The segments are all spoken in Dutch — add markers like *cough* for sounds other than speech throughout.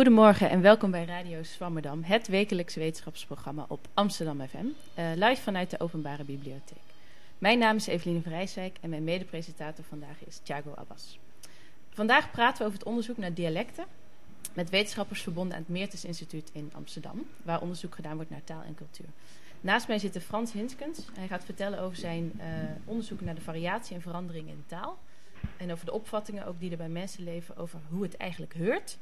Goedemorgen en welkom bij Radio Swammerdam, het wekelijkse wetenschapsprogramma op Amsterdam FM, uh, live vanuit de Openbare Bibliotheek. Mijn naam is Eveline van Rijswijk en mijn mede-presentator vandaag is Thiago Abbas. Vandaag praten we over het onderzoek naar dialecten met wetenschappers verbonden aan het Meertens Instituut in Amsterdam, waar onderzoek gedaan wordt naar taal en cultuur. Naast mij zit Frans Hinskens. Hij gaat vertellen over zijn uh, onderzoek naar de variatie en verandering in taal. En over de opvattingen ook die er bij mensen leven over hoe het eigenlijk heurt.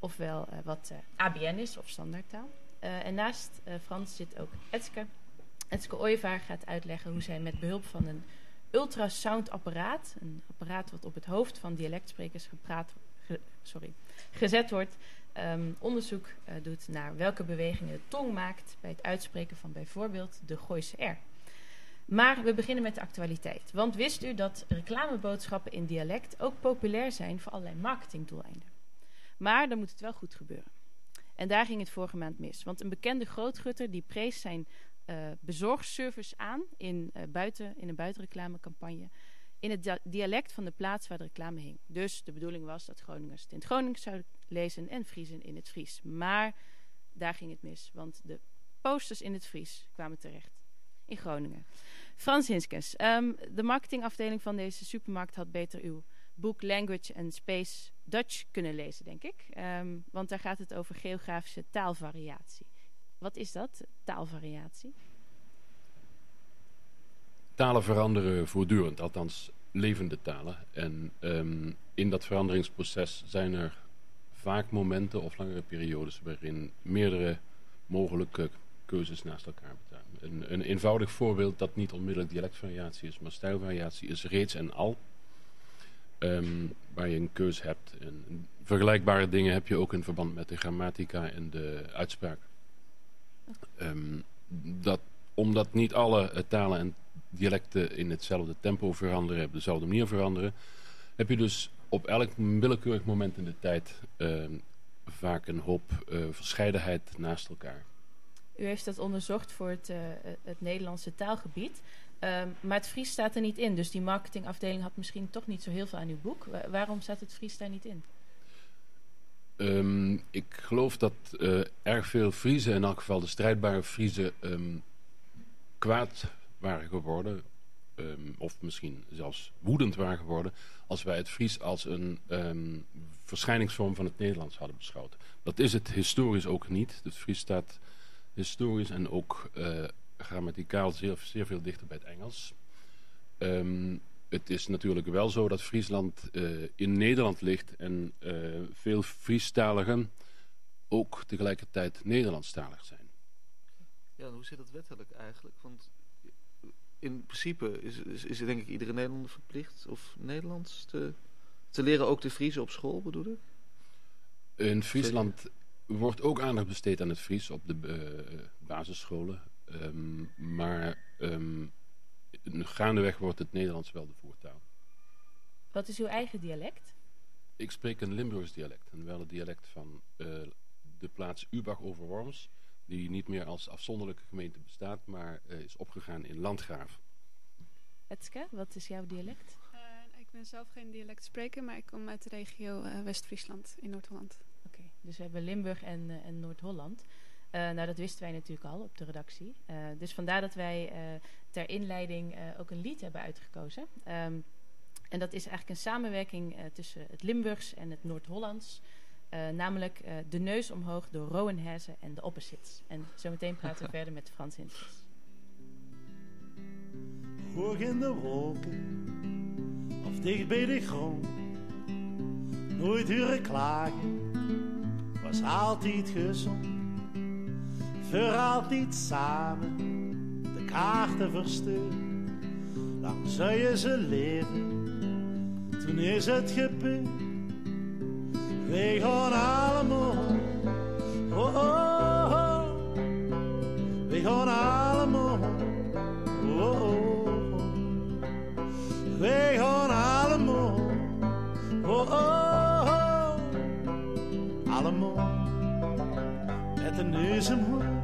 Ofwel uh, wat uh, ABN is of standaardtaal. en naast Frans zit ook Etske. Etske Ooyevaar gaat uitleggen hoe zij met behulp van een ultrasoundapparaat, een apparaat wat op het hoofd van dialectsprekers gepraat, ge, sorry, gezet wordt, um, onderzoek doet naar welke bewegingen de tong maakt bij het uitspreken van bijvoorbeeld de Gooise R. Maar we beginnen met de actualiteit. Want wist u dat reclameboodschappen in dialect ook populair zijn voor allerlei marketingdoeleinden? Maar dan moet het wel goed gebeuren. En daar ging het vorige maand mis. Want een bekende grootgutter die prees zijn uh, bezorgservice aan in, uh, buiten, in een buitenreclamecampagne in het dialect van de plaats waar de reclame hing. Dus de bedoeling was dat Groningers het in het Gronings zouden lezen en Friezen in het Fries. Maar daar ging het mis, want de posters in het Fries kwamen terecht in Groningen. Frans Hinskens, um, de marketingafdeling van deze supermarkt had beter uw boek Language and Space Dutch kunnen lezen, denk ik. Um, want daar gaat het over geografische taalvariatie. Wat is dat, taalvariatie? Talen veranderen voortdurend, althans levende talen. En um, in dat veranderingsproces zijn er vaak momenten of langere periodes waarin meerdere mogelijke keuzes naast elkaar bestaan. Een, een eenvoudig voorbeeld dat niet onmiddellijk dialectvariatie is, maar stijlvariatie is reeds en al. Um, waar je een keuze hebt. Vergelijkbare dingen heb je ook in verband met de grammatica en de uitspraak. Um, dat, omdat niet alle uh, talen en dialecten in hetzelfde tempo veranderen, op dezelfde manier veranderen, heb je dus op elk willekeurig moment in de tijd uh, vaak een hoop uh, verscheidenheid naast elkaar. U heeft dat onderzocht voor het, uh, het Nederlandse taalgebied. Um, maar het Fries staat er niet in. Dus die marketingafdeling had misschien toch niet zo heel veel aan uw boek. Wa waarom staat het Fries daar niet in? Um, ik geloof dat uh, erg veel Friesen, in elk geval de strijdbare Friesen, um, kwaad waren geworden. Of misschien zelfs woedend waren geworden. Als wij het Fries als een verschijningsvorm van het Nederlands hadden beschouwd. Dat is het historisch ook niet. Het Fries staat historisch en ook uh, grammaticaal zeer, zeer veel dichter bij het Engels. Um, het is natuurlijk wel zo dat Friesland uh, in Nederland ligt en uh, veel Friestaligen ook tegelijkertijd Nederlandstalig zijn. Ja, hoe zit dat wettelijk eigenlijk? Want in principe is, is, is denk ik iedere Nederlander verplicht of Nederlands te, te leren, ook te Friese op school bedoel ik? In Friesland wordt ook aandacht besteed aan het Fries op de uh, basisscholen. Um, maar um, gaandeweg wordt het Nederlands wel de voertaal. Wat is uw eigen dialect? Ik spreek een Limburgs dialect. En wel het dialect van uh, de plaats Ubach over Worms. Die niet meer als afzonderlijke gemeente bestaat, maar uh, is opgegaan in Landgraaf. Etske, wat is jouw dialect? Uh, ik ben zelf geen dialectspreker, maar ik kom uit de regio West-Friesland in Noord-Holland. Oké, okay, dus we hebben Limburg en, en Noord-Holland. Uh, nou, dat wisten wij natuurlijk al op de redactie. Uh, dus vandaar dat wij uh, ter inleiding ook een lied hebben uitgekozen. Um, en dat is eigenlijk een samenwerking tussen het Limburgs en het Noord-Hollands. namelijk De Neus Omhoog door Rowan Hesse en de Opposites. En zometeen praten we *laughs* verder met Frans Hintjes. Hoog in de wolken, of dicht bij de grond. Nooit huren klagen, was altijd gezond voor altijd samen de kaarten verstuurd. Lang zou je ze leven, toen is het gebeurd. Wij gaan allemaal, oh oh oh, wij gaan allemaal, oh oh oh, wij gaan allemaal, oh oh oh, allemaal neus omhoog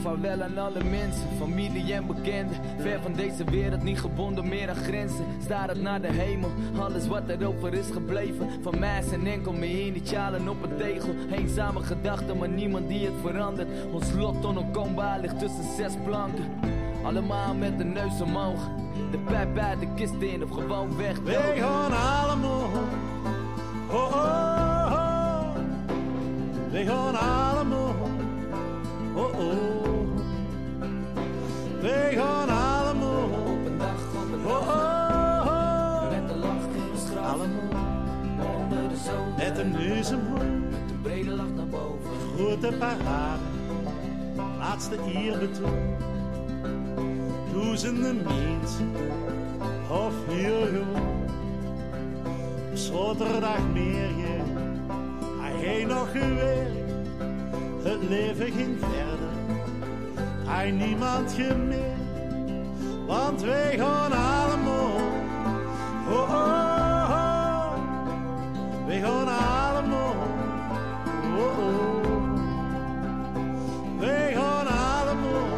Vaarwel aan alle mensen, familie en bekenden. Ver van deze wereld, niet gebonden meer aan grenzen. het naar de hemel, alles wat erover is gebleven. Van mij zijn enkel mijn initialen op een tegel. Eenzame gedachten, maar niemand die het verandert. Ons lot onontkoombaar ligt tussen zes planken. Allemaal met de neus omhoog. De pijp bij de kist in of gewoon weg. Wij gaan allemaal. Oh, oh. Wij gaan allemaal. Oh, oh. Wij gaan allemaal. Op een dag, op een Oh, dag. oh, oh. Met de lach in ons graf. Allemaal. Onder de zon. Met een. Met een brede lach naar boven. Grote parade. Laatste eerbetoon. Duizenden mensen. Of hier gewoon. Op Zoterdagmorgen. Hij nog gewerkt. Het leven ging verder. Hij niemand gemerkt. Want wij gaan allemaal. Oh, oh. Wij gaan allemaal. Oh, oh. Wij gaan allemaal.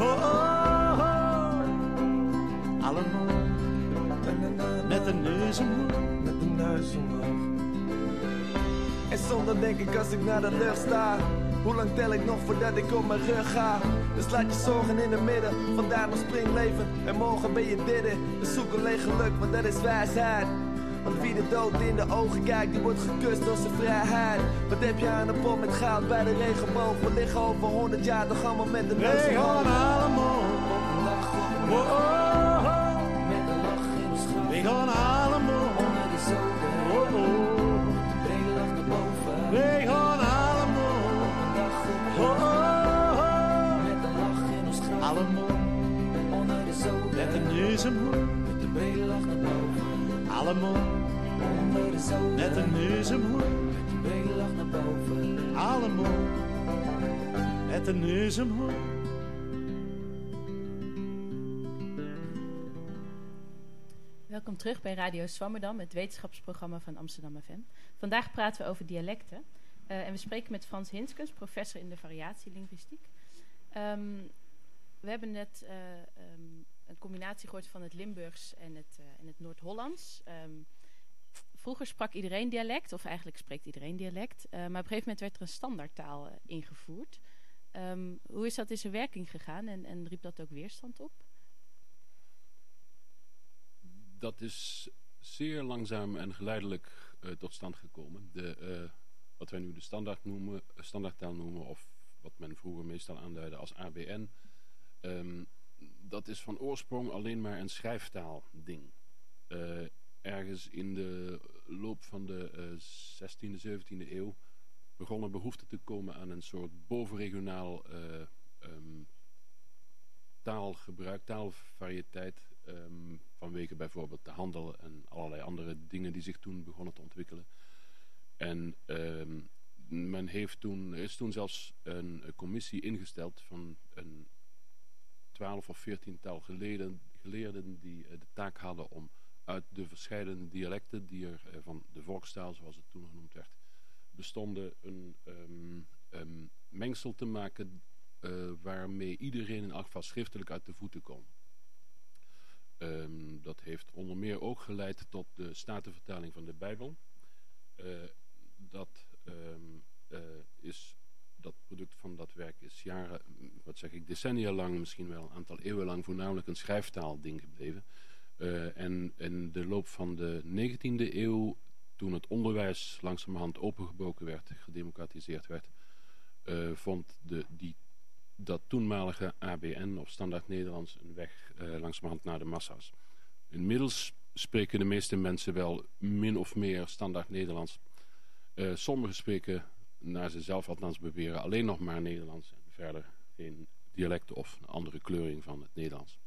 Oh, oh. Allemaal. Met de neus omhoog. Met de neus omhoog. En zonder denk ik als ik naar de lucht sta. Hoe lang tel ik nog voordat ik op mijn rug ga? Dus laat je zorgen in het midden, vandaar nog springleven. En morgen ben je dit, dus zoek alleen geluk, want dat is wijsheid. Want wie de dood in de ogen kijkt, die wordt gekust door zijn vrijheid. Wat heb je aan een pot met goud bij de regenboog? We liggen over honderd jaar, toch allemaal met de neus omhoog. allemaal. Met een lach in ons graf. Omhoog. Met de brede lach naar boven. Allemaal. Onder de zoden. Met de neus. Met de brede lach naar boven. Allemaal. Met de neus. Welkom terug bij Radio Swammerdam, het wetenschapsprogramma van Amsterdam FM. Vandaag praten we over dialecten. Eh, en we spreken met Frans Hinskens, professor in de variatielinguïstiek. Ehm, we hebben net eh, ehm, een combinatie gehoord van het Limburgs en het, eh, en het Noord-Hollands. Ehm, vroeger sprak iedereen dialect, of eigenlijk spreekt iedereen dialect. Eh, maar op een gegeven moment werd er een standaardtaal eh, ingevoerd. Ehm, hoe is dat in zijn werking gegaan en, en riep dat ook weerstand op? Dat is zeer langzaam en geleidelijk tot stand gekomen. De, wat wij nu de standaard noemen, standaardtaal noemen, of wat men vroeger meestal aanduidde als ABN, ehm, dat is van oorsprong alleen maar een schrijftaalding. Eh ergens in de loop van de eh 16e, 17e eeuw begon er behoefte te komen aan een soort bovenregionaal eh, ehm, taalgebruik, taalvariëteit. ehm, vanwege bijvoorbeeld de handel en allerlei andere dingen die zich toen begonnen te ontwikkelen. En ehm, men heeft toen, er is toen zelfs een, eh, commissie ingesteld van een twaalf of veertiental geleden, geleerden die eh, de taak hadden om uit de verschillende dialecten die er eh, van de volkstaal, zoals het toen genoemd werd, bestonden een ehm, ehm, mengsel te maken eh, waarmee iedereen in elk geval schriftelijk uit de voeten kon. Ehm, dat heeft onder meer ook geleid tot de statenvertaling van de Bijbel. Dat eh, is dat product van dat werk is jaren, wat zeg ik, decennia lang, misschien wel een aantal eeuwen lang, voornamelijk een schrijftaalding gebleven. Eh, en in de loop van de 19e eeuw, toen het onderwijs langzamerhand opengebroken werd, gedemocratiseerd werd, eh, vond de, die, dat toenmalige ABN of standaard Nederlands een weg eh, langzamerhand naar de massa's. Inmiddels spreken de meeste mensen wel min of meer standaard Nederlands. Sommigen spreken, naar ze zelf althans beweren, alleen nog maar Nederlands en verder geen dialecten of een andere kleuring van het Nederlands.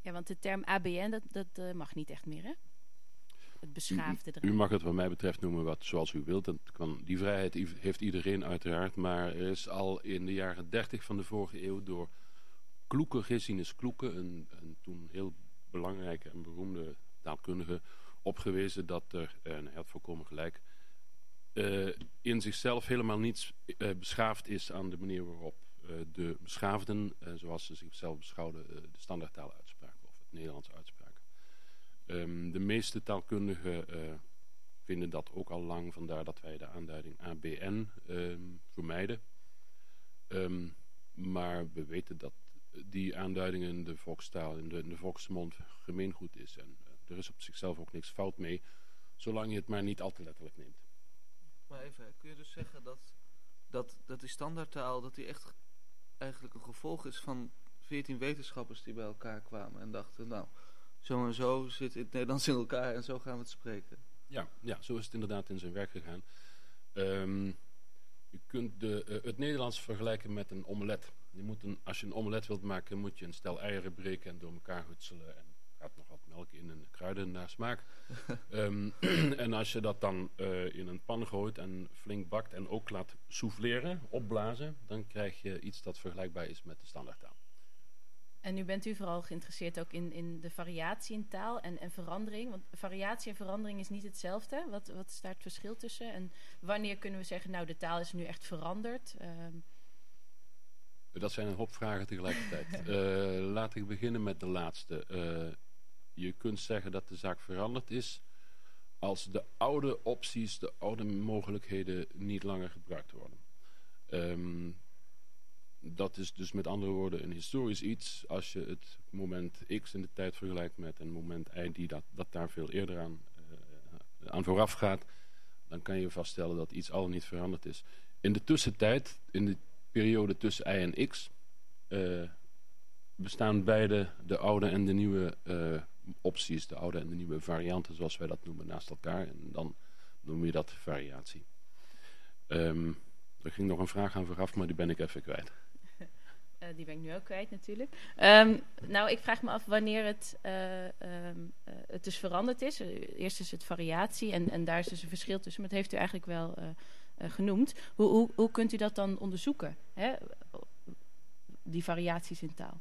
Ja, want de term ABN, dat, dat eh, mag niet echt meer, hè? Het beschaafde U eraan. mag het wat mij betreft noemen wat, zoals u wilt. Dat kan, die vrijheid heeft iedereen uiteraard. Maar er is al in de jaren 30 van de vorige eeuw door Kloeke, Gessinus Kloeke, een, een toen heel belangrijke en beroemde taalkundige, opgewezen dat er, en hij had volkomen gelijk, eh, in zichzelf helemaal niets eh, beschaafd is aan de manier waarop eh, de beschaafden, zoals ze zichzelf beschouwden, de standaardtaal uitspraken of het Nederlands uitspraken. Ehm, de meeste taalkundigen vinden dat ook al lang, vandaar dat wij de aanduiding ABN ehm, vermijden. Ehm, maar we weten dat die aanduiding in de volkstaal, in de, in de volksmond gemeengoed is. En er is op zichzelf ook niks fout mee, zolang je het maar niet al te letterlijk neemt. Maar even, kun je dus zeggen dat, dat, dat die standaardtaal, dat die echt eigenlijk een gevolg is van veertien wetenschappers die bij elkaar kwamen en dachten, nou, zo en zo zit het Nederlands in elkaar en zo gaan we het spreken. Ja, ja, zo is het inderdaad in zijn werk gegaan. Ehm, je kunt de, eh, het Nederlands vergelijken met een omelet. Je moet als je een omelet wilt maken, moet je een stel eieren breken en door elkaar hutselen. En gaat nog wat melk in en kruiden naar smaak. *laughs* Ehm, *clears throat* en als je dat dan eh, in een pan gooit en flink bakt en ook laat souffleren, opblazen, dan krijg je iets dat vergelijkbaar is met de standaardtaal. En nu bent u vooral geïnteresseerd ook in, in de variatie in taal en, en verandering. Want variatie en verandering is niet hetzelfde. Wat, wat is daar het verschil tussen? En wanneer kunnen we zeggen, nou de taal is nu echt veranderd? Ehm, Dat zijn een hoop vragen tegelijkertijd. *laughs* Eh, laat ik beginnen met de laatste. Eh, je kunt zeggen dat de zaak veranderd is als de oude opties, de oude mogelijkheden niet langer gebruikt worden. Ehm, dat is dus met andere woorden een historisch iets. Als je het moment X in de tijd vergelijkt met een moment Y die dat, dat daar veel eerder aan, eh, aan vooraf gaat, dan kan je vaststellen dat iets al niet veranderd is. In de tussentijd, in de periode tussen y en x, eh, bestaan beide de oude en de nieuwe eh, opties, de oude en de nieuwe varianten, zoals wij dat noemen, naast elkaar. En dan noem je dat variatie. Ehm, er ging nog een vraag aan vooraf, maar die ben ik even kwijt. *laughs* eh, die ben ik nu ook kwijt natuurlijk. Ehm, nou, ik vraag me af wanneer het, eh, ehm, eh, het dus veranderd is. Eerst is het variatie en, en daar is dus een verschil tussen. Maar dat heeft u eigenlijk wel genoemd. Hoe, hoe, hoe kunt u dat dan onderzoeken? Hè? Die variaties in taal.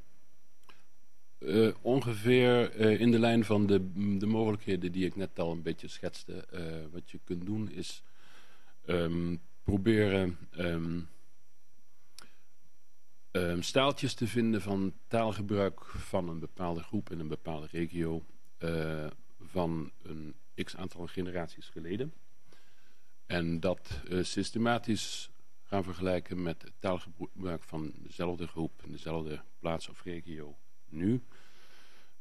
Eh, ongeveer eh, in de lijn van de, de mogelijkheden die ik net al een beetje schetste. Eh, wat je kunt doen is ehm, proberen ehm, ehm, staaltjes te vinden van taalgebruik van een bepaalde groep in een bepaalde regio van een x aantal generaties geleden. En dat systematisch gaan vergelijken met het taalgebruik van dezelfde groep in dezelfde plaats of regio nu.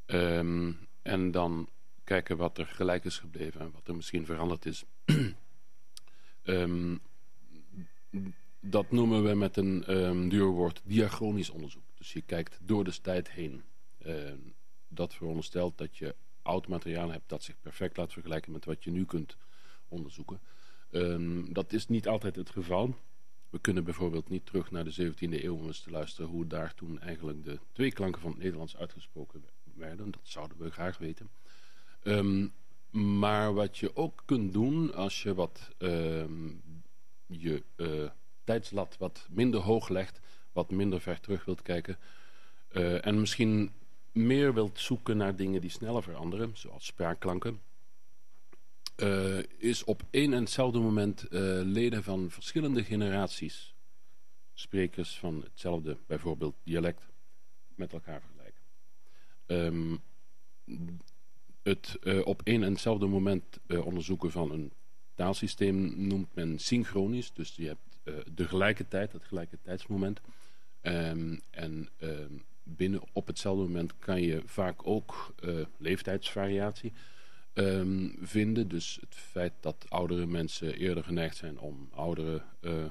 Ehm, en dan kijken wat er gelijk is gebleven en wat er misschien veranderd is. *clears throat* Ehm, dat noemen we met een um, duur woord diachronisch onderzoek. Dus je kijkt door de tijd heen. Ehm, dat veronderstelt dat je oud materiaal hebt dat zich perfect laat vergelijken met wat je nu kunt onderzoeken. Ehm, dat is niet altijd het geval. We kunnen bijvoorbeeld niet terug naar de 17e eeuw om eens te luisteren hoe daar toen eigenlijk de twee klanken van het Nederlands uitgesproken werden. Dat zouden we graag weten. Ehm, maar wat je ook kunt doen als je wat ehm, je eh, tijdslat wat minder hoog legt, wat minder ver terug wilt kijken eh, en misschien meer wilt zoeken naar dingen die sneller veranderen, zoals spraakklanken, eh, is op één en hetzelfde moment eh, leden van verschillende generaties, sprekers van hetzelfde, bijvoorbeeld dialect, met elkaar vergelijken. Ehm, het eh, op één en hetzelfde moment onderzoeken van een taalsysteem noemt men synchronisch. Dus je hebt de gelijke tijd, het gelijke tijdsmoment. Ehm, en ehm, binnen op hetzelfde moment kan je vaak ook leeftijdsvariatie ehm, vinden. Dus het feit dat oudere mensen eerder geneigd zijn om oudere eh,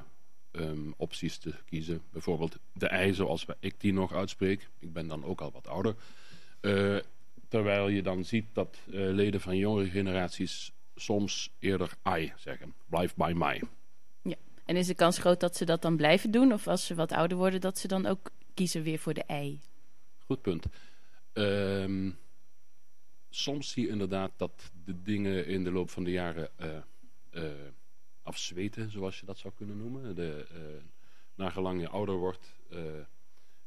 ehm, opties te kiezen. Bijvoorbeeld de ei zoals ik die nog uitspreek. Ik ben dan ook al wat ouder. Eh, terwijl je dan ziet dat eh, leden van jongere generaties soms eerder I zeggen. Blijf bij mij. En is de kans groot dat ze dat dan blijven doen? Of als ze wat ouder worden, dat ze dan ook kiezen weer voor de ei? Goed punt. Ehm, soms zie je inderdaad dat de dingen in de loop van de jaren eh, eh, afzweten, zoals je dat zou kunnen noemen. De, eh nagelang je ouder wordt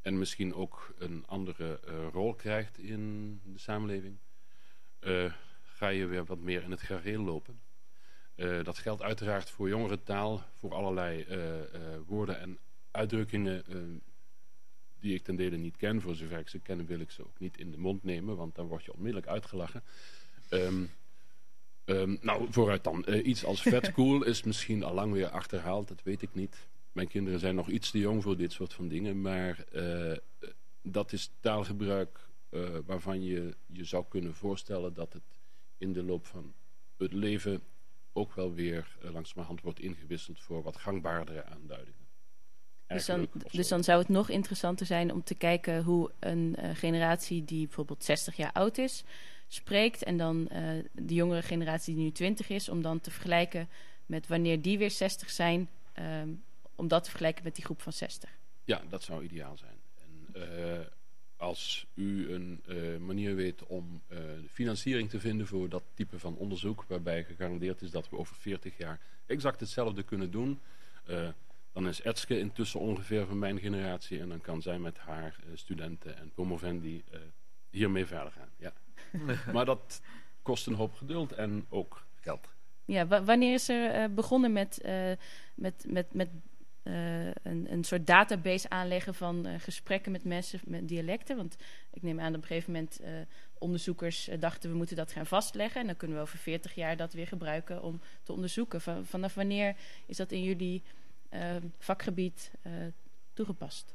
en misschien ook een andere rol krijgt in de samenleving, ga je weer wat meer in het gareel lopen. Dat geldt uiteraard voor jongere taal, voor allerlei woorden en uitdrukkingen die ik ten dele niet ken. Voor zover ik ze ken wil ik ze ook niet in de mond nemen, want dan word je onmiddellijk uitgelachen. Ehm, ehm, nou, vooruit dan. Eh, iets als vet *laughs* cool is misschien al lang weer achterhaald, dat weet ik niet. Mijn kinderen zijn nog iets te jong voor dit soort van dingen, maar eh, dat is taalgebruik eh, waarvan je je zou kunnen voorstellen dat het in de loop van het leven ook wel weer uh, langzamerhand wordt ingewisseld voor wat gangbaardere aanduidingen. Dus dan, dus dan, zou het nog interessanter zijn om te kijken hoe een uh, generatie die bijvoorbeeld 60 jaar oud is, spreekt. En dan uh, de jongere generatie die nu 20 is, om dan te vergelijken met wanneer die weer 60 zijn, um, om dat te vergelijken met die groep van 60. Ja, dat zou ideaal zijn. En, uh, als u een uh, manier weet om uh, financiering te vinden voor dat type van onderzoek, waarbij gegarandeerd is dat we over 40 jaar exact hetzelfde kunnen doen, dan is Etske intussen ongeveer van mijn generatie en dan kan zij met haar studenten en promovendi hiermee verder gaan. Ja. *laughs* maar dat kost een hoop geduld en ook geld. Ja, wanneer is er begonnen met, met, met, met uh, een, een soort database aanleggen van uh, gesprekken met mensen met dialecten. Want ik neem aan dat op een gegeven moment uh, onderzoekers dachten we moeten dat gaan vastleggen. En dan kunnen we over 40 jaar dat weer gebruiken om te onderzoeken. Van, vanaf wanneer is dat in jullie vakgebied toegepast?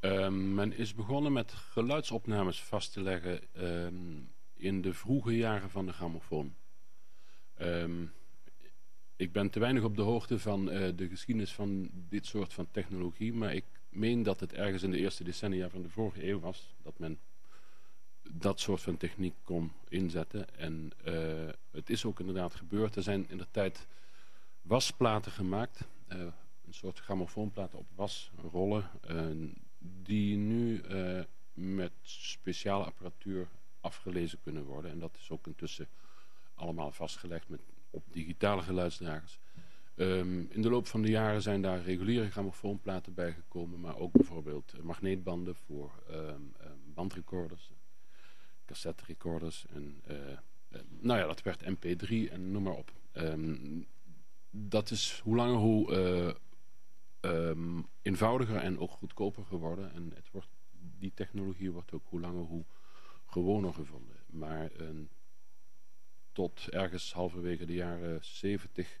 Um, men is begonnen met geluidsopnames vast te leggen um, in de vroege jaren van de grammofoon. Ik ben te weinig op de hoogte van uh, de geschiedenis van dit soort van technologie. Maar ik meen dat het ergens in de eerste decennia van de vorige eeuw was. Dat men dat soort van techniek kon inzetten. En uh, het is ook inderdaad gebeurd. Er zijn in de tijd wasplaten gemaakt. Uh, een soort grammofoonplaten op wasrollen. die nu met speciale apparatuur afgelezen kunnen worden. En dat is ook intussen allemaal vastgelegd met op digitale geluidsdragers. Um, in de loop van de jaren zijn daar reguliere grammofoonplaten bijgekomen, maar ook bijvoorbeeld magneetbanden voor um, um, bandrecorders, cassette recorders en nou ja, dat werd mp3 en noem maar op. dat is hoe langer hoe uh, eenvoudiger en ook goedkoper geworden en het wordt, die technologie wordt ook hoe langer hoe gewoner gevonden. Maar tot ergens halverwege de jaren 70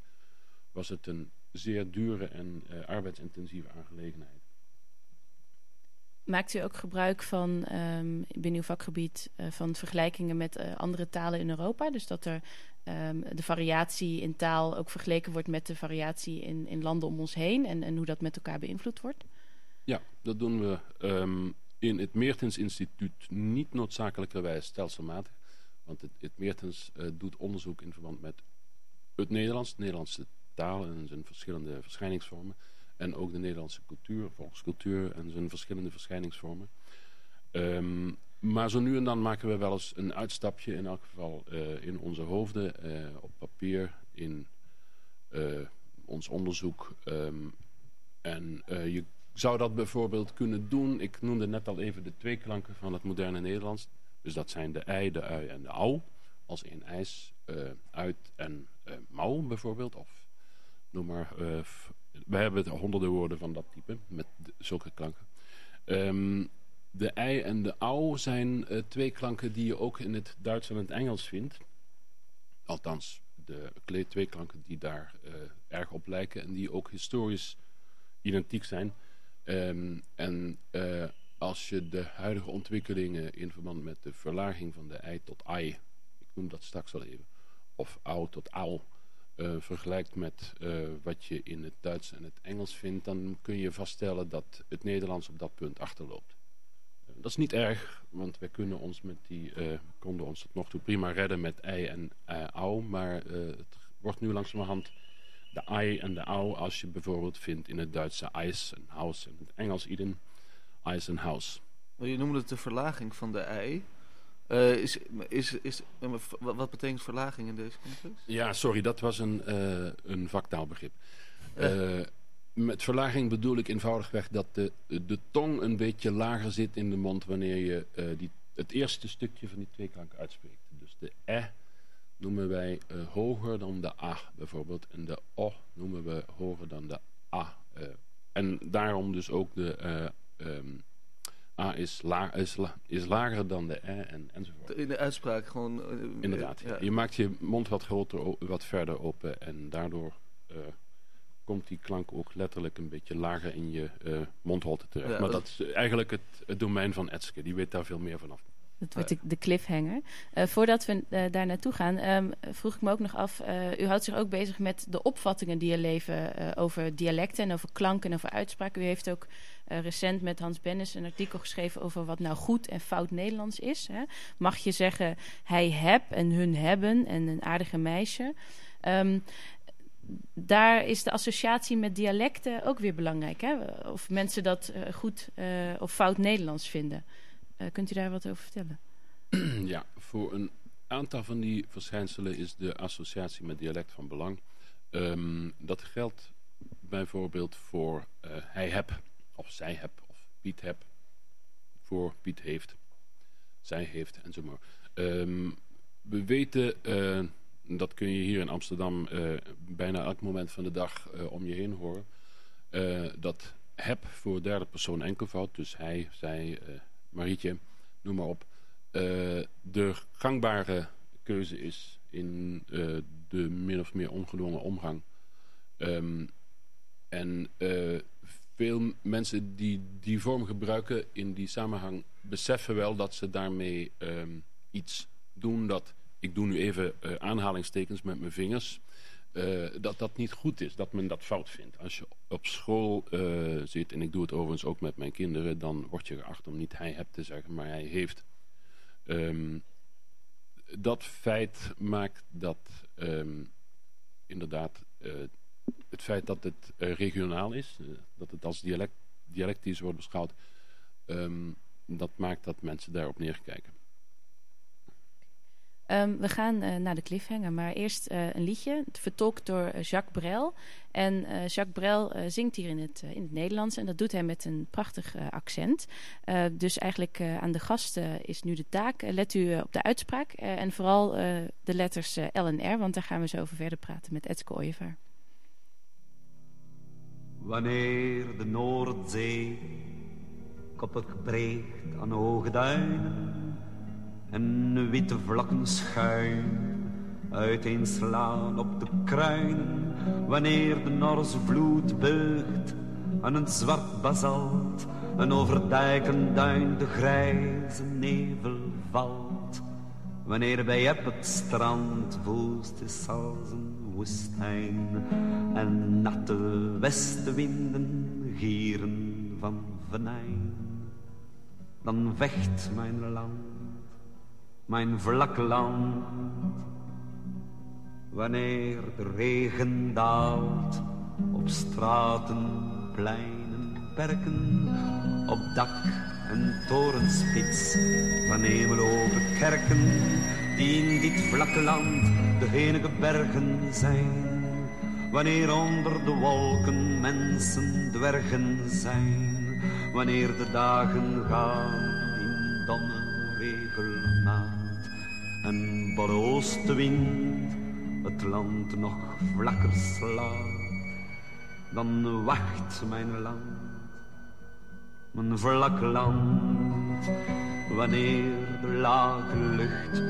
was het een zeer dure en uh, arbeidsintensieve aangelegenheid. Maakt u ook gebruik van um, binnen uw vakgebied uh, van vergelijkingen met andere talen in Europa? Dus dat er um, de variatie in taal ook vergeleken wordt met de variatie in, in landen om ons heen en, en hoe dat met elkaar beïnvloed wordt? Ja, dat doen we um, in het Meertens Instituut niet noodzakelijkerwijs stelselmatig. Want het, het Meertens uh, doet onderzoek in verband met het Nederlands, de Nederlandse taal en zijn verschillende verschijningsvormen. En ook de Nederlandse cultuur, volkscultuur en zijn verschillende verschijningsvormen. Um, maar zo nu en dan maken we wel eens een uitstapje, in elk geval uh, in onze hoofden, uh, op papier, in uh, ons onderzoek. Um, en je zou dat bijvoorbeeld kunnen doen. Ik noemde net al even de twee klanken van het moderne Nederlands. Dus dat zijn de ei, de ui en de au. Als in ijs, uit en mouw bijvoorbeeld. Of noem maar. We hebben honderden woorden van dat type. Met zulke klanken. Um, de ei en de au zijn twee klanken die je ook in het Duits en het Engels vindt. Althans, de twee klanken die daar erg op lijken. En die ook historisch identiek zijn. Um, en als je de huidige ontwikkelingen in verband met de verlaging van de ei tot ai, ik noem dat straks al even, of au tot au, vergelijkt met wat je in het Duits en het Engels vindt, dan kun je vaststellen dat het Nederlands op dat punt achterloopt. Uh, dat is niet erg, want wij kunnen ons met die, konden ons tot nog toe prima redden met ei en au, maar het wordt nu langzamerhand de ai en de au als je bijvoorbeeld vindt in het Duitse ijs en house en het Engels iden Eisenhouse. Je noemde het de verlaging van de ei. Uh, is, is, is, wat betekent verlaging in deze context? Ja, sorry, dat was een, uh, een vaktaalbegrip. Met verlaging bedoel ik eenvoudigweg dat de, de tong een beetje lager zit in de mond wanneer je die, het eerste stukje van die twee klanken uitspreekt. Dus de e noemen wij hoger dan de a bijvoorbeeld en de o noemen we hoger dan de a. en daarom dus ook de um, is, la, is, la- is lager dan de e en, enzovoort. In de uitspraak gewoon... eh, Inderdaad. ja. Je maakt je mond wat groter, wat verder open en daardoor eh, komt die klank ook letterlijk een beetje lager in je eh, mondholte terecht. Ja, maar dat- is eigenlijk het, het domein van Etske. Die weet daar veel meer vanaf. Dat wordt de, de cliffhanger. Eh, voordat we eh, daar naartoe gaan, ehm, vroeg ik me ook nog af. eh, u houdt zich ook bezig met de opvattingen die er leven eh, over dialecten en over klanken en over uitspraken. U heeft ook eh, recent met Hans Bennis een artikel geschreven over wat nou goed en fout Nederlands is. Hè. Mag je zeggen hij heb en hun hebben en een aardige meisje? Ehm, daar is de associatie met dialecten ook weer belangrijk. Hè? Of mensen dat eh, goed eh, of fout Nederlands vinden. Eh, kunt u daar wat over vertellen? *clears throat* ja, voor een aantal van die verschijnselen is de associatie met dialect van belang. Ehm, dat geldt bijvoorbeeld voor hij heb, of zij heb, of Piet heb, voor Piet heeft, zij heeft enzovoort. Ehm we weten, dat kun je hier in Amsterdam eh, bijna elk moment van de dag eh, om je heen horen, eh, dat heb voor derde persoon enkelvoud, dus hij, zij, Marietje, noem maar op, de gangbare keuze is in de min of meer ongedwongen omgang. Ehm, en veel mensen die die vorm gebruiken in die samenhang beseffen wel dat ze daarmee ehm, iets doen dat, ik doe nu even eh, aanhalingstekens met mijn vingers, eh, dat dat niet goed is, dat men dat fout vindt. Als je op school eh, zit, en ik doe het overigens ook met mijn kinderen, dan word je geacht om niet hij hebt te zeggen, maar hij heeft. Ehm, dat feit maakt dat ehm, inderdaad het feit dat het regionaal is, dat het als dialect, dialectisch wordt beschouwd, ehm, dat maakt dat mensen daarop neerkijken. Ehm, we gaan eh, naar de cliffhanger, maar eerst eh, een liedje, vertolkt door eh, Jacques Brel. En Jacques Brel zingt hier in het, in het Nederlands en dat doet hij met een prachtig accent. Dus eigenlijk aan de gasten is nu de taak. Let u op de uitspraak en vooral de letters L en R, want daar gaan we zo over verder praten met Etske Ooyevaar. Wanneer de Noordzee koppig breekt aan hoge duinen en witte vlakken schuim uiteenslaan op de kruinen, wanneer de Norse vloed beugt aan een zwart basalt en over dijk en duin de grijze nevel valt. Wanneer bij het strand woest is als een woestijn en natte westenwinden gieren van venijn, dan vecht mijn land, mijn vlak land. Wanneer de regen daalt op straten, pleinen, perken, op dak en torenspits van hemelhoge kerken, die in dit vlakke land de enige bergen zijn. Wanneer onder de wolken mensen dwergen zijn, wanneer de dagen gaan in domme regelmaat en borre oostenwind het land nog vlakker slaat, dan wacht mijn land mijn vlak land. Wanneer de lage lucht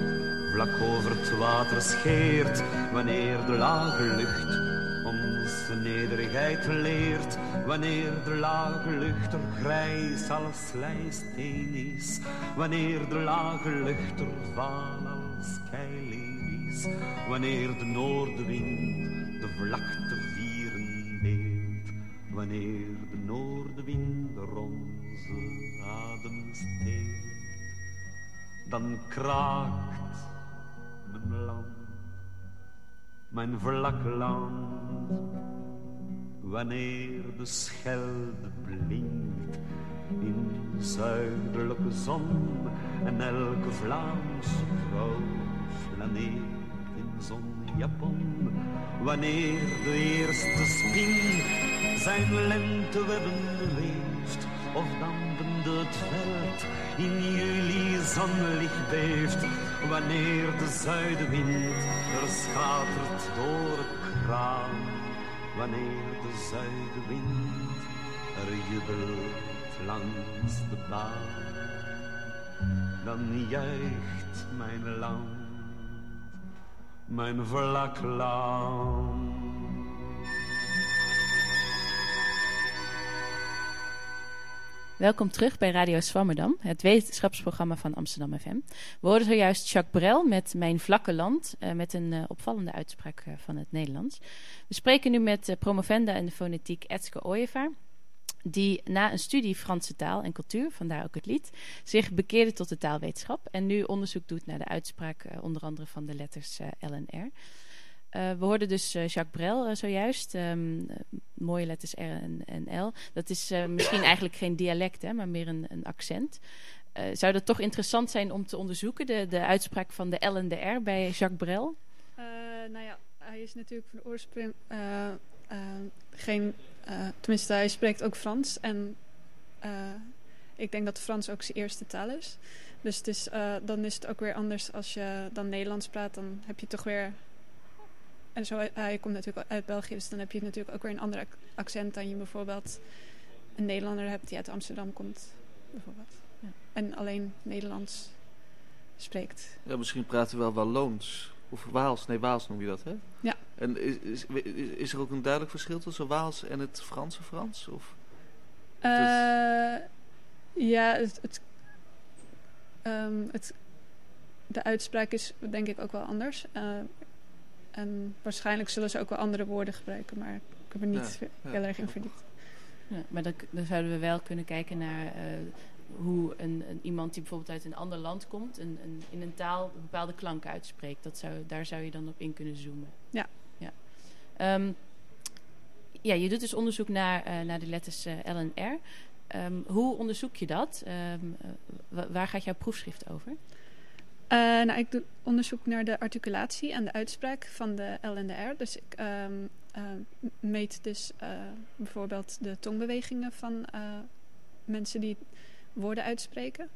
vlak over het water scheert, wanneer de lage lucht nederigheid leert, wanneer de lage lucht er grijs als slijsteen is, wanneer de lage lucht er vaal als keileem is, wanneer de noordenwind de vlakte vieren deelt, wanneer de noordenwind er onze adem steelt, dan kraakt mijn land, mijn vlak land, wanneer de schelde blinkt in zuidelijke zon en elke Vlaamse vrouw flaneert in zonjapon, wanneer de eerste spin zijn lentewebben weeft of dampende het veld in juli zonlicht beeft, wanneer de zuidenwind er schatert door het kraan, wanneer de zuidenwind er jubelt langs de baan, dan juicht mijn land, mijn vlak land. Welkom terug bij Radio Swammerdam, het wetenschapsprogramma van Amsterdam FM. We hoorden zojuist Jacques Brel met Mijn Vlakke Land, uh, met een uh, opvallende uitspraak uh, van het Nederlands. We spreken nu met promovenda in de fonetiek Etske Ooyevaar, die na een studie Franse taal en cultuur, vandaar ook het lied, zich bekeerde tot de taalwetenschap en nu onderzoek doet naar de uitspraak onder andere van de letters L en R. Uh, we hoorden dus uh, Jacques Brel uh, zojuist. Um, mooie letters R en, en L. Dat is misschien *coughs* eigenlijk geen dialect, hè, maar meer een, een accent. zou dat toch interessant zijn om te onderzoeken, de, de uitspraak van de L en de R bij Jacques Brel? nou ja, hij is natuurlijk van oorsprong geen... tenminste, hij spreekt ook Frans. En ik denk dat Frans ook zijn eerste taal is. Dus het is, dan is het ook weer anders als je dan Nederlands praat. Dan heb je toch weer en zo, hij komt natuurlijk uit België, dus dan heb je natuurlijk ook weer een ander accent dan je bijvoorbeeld een Nederlander hebt die uit Amsterdam komt. Bijvoorbeeld. Ja. En alleen Nederlands spreekt. Ja, misschien praten we wel Walloons. Of Waals. Nee, Waals noem je dat, hè? Ja. En is, is, is er ook een duidelijk verschil tussen Waals en het Franse Frans? Of, uh, ja, het, het, um, het, de uitspraak is denk ik ook wel anders. Uh, en waarschijnlijk zullen ze ook wel andere woorden gebruiken, maar ik heb er niet ja, heel erg in verdiept. Ja, maar dan, dan, zouden we wel kunnen kijken naar uh, hoe een, een, iemand die bijvoorbeeld uit een ander land komt, een, een, in een taal een bepaalde klank uitspreekt. Dat zou, daar zou je dan op in kunnen zoomen. Ja. Ja, um, ja je doet dus onderzoek naar, uh, naar de letters uh, L en R. Um, hoe onderzoek je dat? Um, waar gaat jouw proefschrift over? Uh, nou, ik doe onderzoek naar de articulatie en de uitspraak van de L en de R. Dus ik um, uh, meet dus uh, bijvoorbeeld de tongbewegingen van mensen die woorden uitspreken.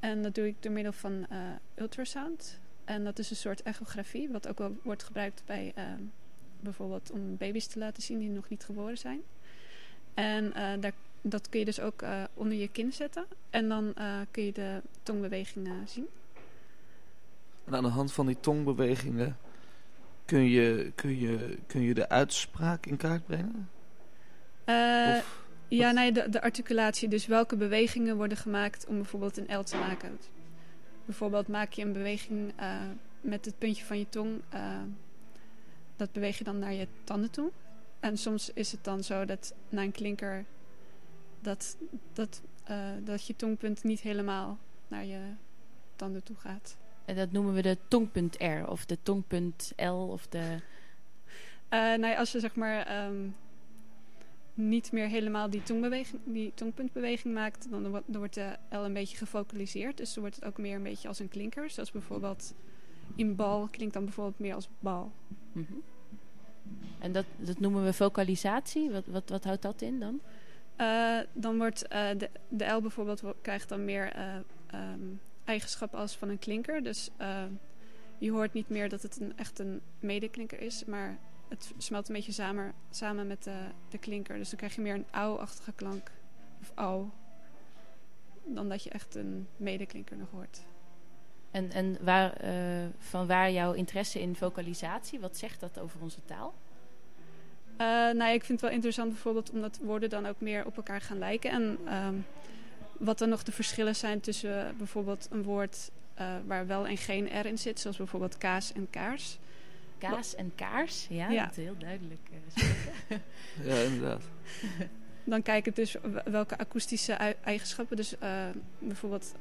En dat doe ik door middel van ultrasound. En dat is een soort echografie, wat ook wel wordt gebruikt bij ehm, bijvoorbeeld om baby's te laten zien die nog niet geboren zijn. En daar, dat kun je dus ook onder je kin zetten. En dan kun je de tongbewegingen zien. En aan de hand van die tongbewegingen kun je, kun je, kun je de uitspraak in kaart brengen? Uh, ja, nee, de, de articulatie. Dus welke bewegingen worden gemaakt om bijvoorbeeld een L te maken. Bijvoorbeeld maak je een beweging uh, met het puntje van je tong. Uh, dat beweeg je dan naar je tanden toe. En soms is het dan zo dat na een klinker... dat, dat, dat je tongpunt niet helemaal naar je tanden toe gaat. En dat noemen we de tongpunt R of de tongpunt L of de... Uh, nou als je zeg maar um, niet meer helemaal die, tongbeweging, die tongpuntbeweging maakt, dan, dan wordt de L een beetje gefocaliseerd. Dus dan wordt het ook meer een beetje als een klinker. Zoals bijvoorbeeld in bal klinkt dan bijvoorbeeld meer als bal. Mm -hmm. En dat, dat noemen we focalisatie. Wat, wat, wat houdt dat in dan? Uh, dan wordt uh, de, de L bijvoorbeeld krijgt dan meer um, eigenschap als van een klinker. Dus uh, je hoort niet meer dat het een, echt een medeklinker is, maar het smelt een beetje samen, samen met de, de klinker. Dus dan krijg je meer een auw-achtige klank, of au, dan dat je echt een medeklinker nog hoort. En, en waar, uh, van waar jouw interesse in vocalisatie? Wat zegt dat over onze taal? Uh, nou, ik vind het wel interessant bijvoorbeeld omdat woorden dan ook meer op elkaar gaan lijken. En um, wat dan nog de verschillen zijn tussen uh, bijvoorbeeld een woord uh, waar wel en geen R in zit, zoals bijvoorbeeld kaas en kaars. Kaas en kaars, ja, ja. dat is heel duidelijk. Uh, *laughs* ja, inderdaad. *laughs* Dan kijk ik dus welke akoestische eigenschappen, dus bijvoorbeeld,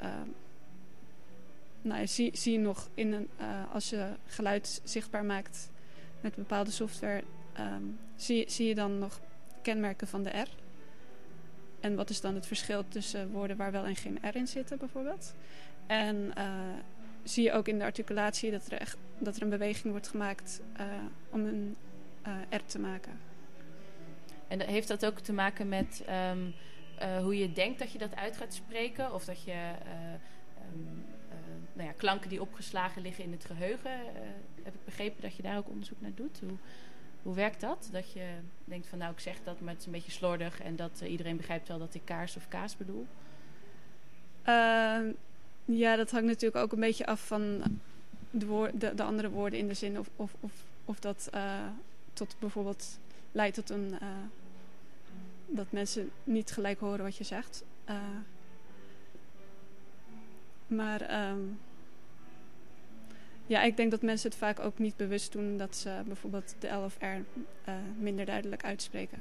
nou, zie, zie je nog in een, als je geluid zichtbaar maakt met bepaalde software, um, zie, zie je dan nog kenmerken van de R. En wat is dan het verschil tussen woorden waar wel en geen R in zitten, bijvoorbeeld? En uh, zie je ook in de articulatie dat er, echt, dat er een beweging wordt gemaakt uh, om een uh, R te maken. En heeft dat ook te maken met um, hoe je denkt dat je dat uit gaat spreken? Of dat je um, nou ja, klanken die opgeslagen liggen in het geheugen... heb ik begrepen dat je daar ook onderzoek naar doet? Hoe... Hoe werkt dat? Dat je denkt van nou ik zeg dat, maar het is een beetje slordig en dat eh, iedereen begrijpt wel dat ik kaars of kaas bedoel. Ehm, ja, dat hangt natuurlijk ook een beetje af van de, de, de andere woorden in de zin. Of, of, of, of dat eh, tot bijvoorbeeld leidt tot een. eh, dat mensen niet gelijk horen wat je zegt. Maar ehm, ja, ik denk dat mensen het vaak ook niet bewust doen dat ze bijvoorbeeld de L of R eh, minder duidelijk uitspreken.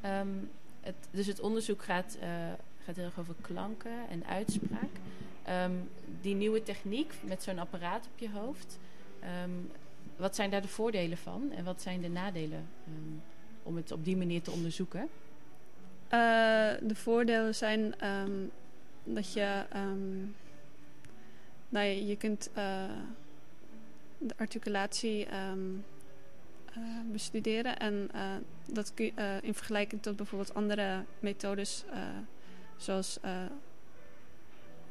Ehm, het, dus het onderzoek gaat, eh, gaat heel erg over klanken en uitspraak. Ehm, die nieuwe techniek met zo'n apparaat op je hoofd. ehm, wat zijn daar de voordelen van en wat zijn de nadelen om het op die manier te onderzoeken? Eh, de voordelen zijn dat je, nou je kunt eh, de articulatie ehm, eh, bestuderen en eh, dat kun je, in vergelijking tot bijvoorbeeld andere methodes, zoals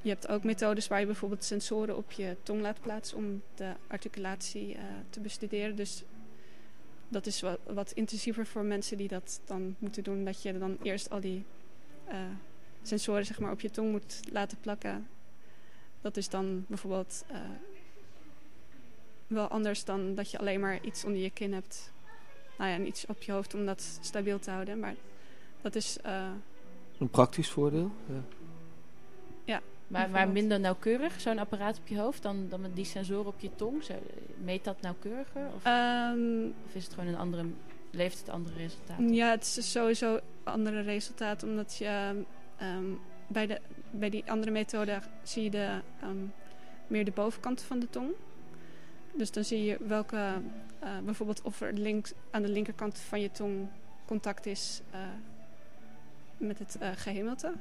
je hebt ook methodes waar je bijvoorbeeld sensoren op je tong laat plaatsen om de articulatie te bestuderen. Dus dat is wat, wat intensiever voor mensen die dat dan moeten doen. Dat je dan eerst al die sensoren zeg maar, op je tong moet laten plakken. Dat is dan bijvoorbeeld eh, wel anders dan dat je alleen maar iets onder je kin hebt. Nou ja, en iets op je hoofd om dat stabiel te houden. Maar dat is... eh, Een praktisch voordeel. Ja. Maar, maar minder nauwkeurig, zo'n apparaat op je hoofd, dan, dan met die sensoren op je tong? Zo, meet dat nauwkeuriger? Of, ehm, of is het gewoon een andere, levert het andere resultaten? Ja, het is sowieso een andere resultaat. Omdat je ehm, bij, de, bij die andere methode zie je de, ehm, meer de bovenkant van de tong. Dus dan zie je welke, eh, bijvoorbeeld of er links, aan de linkerkant van je tong contact is eh, met het eh gehemelte.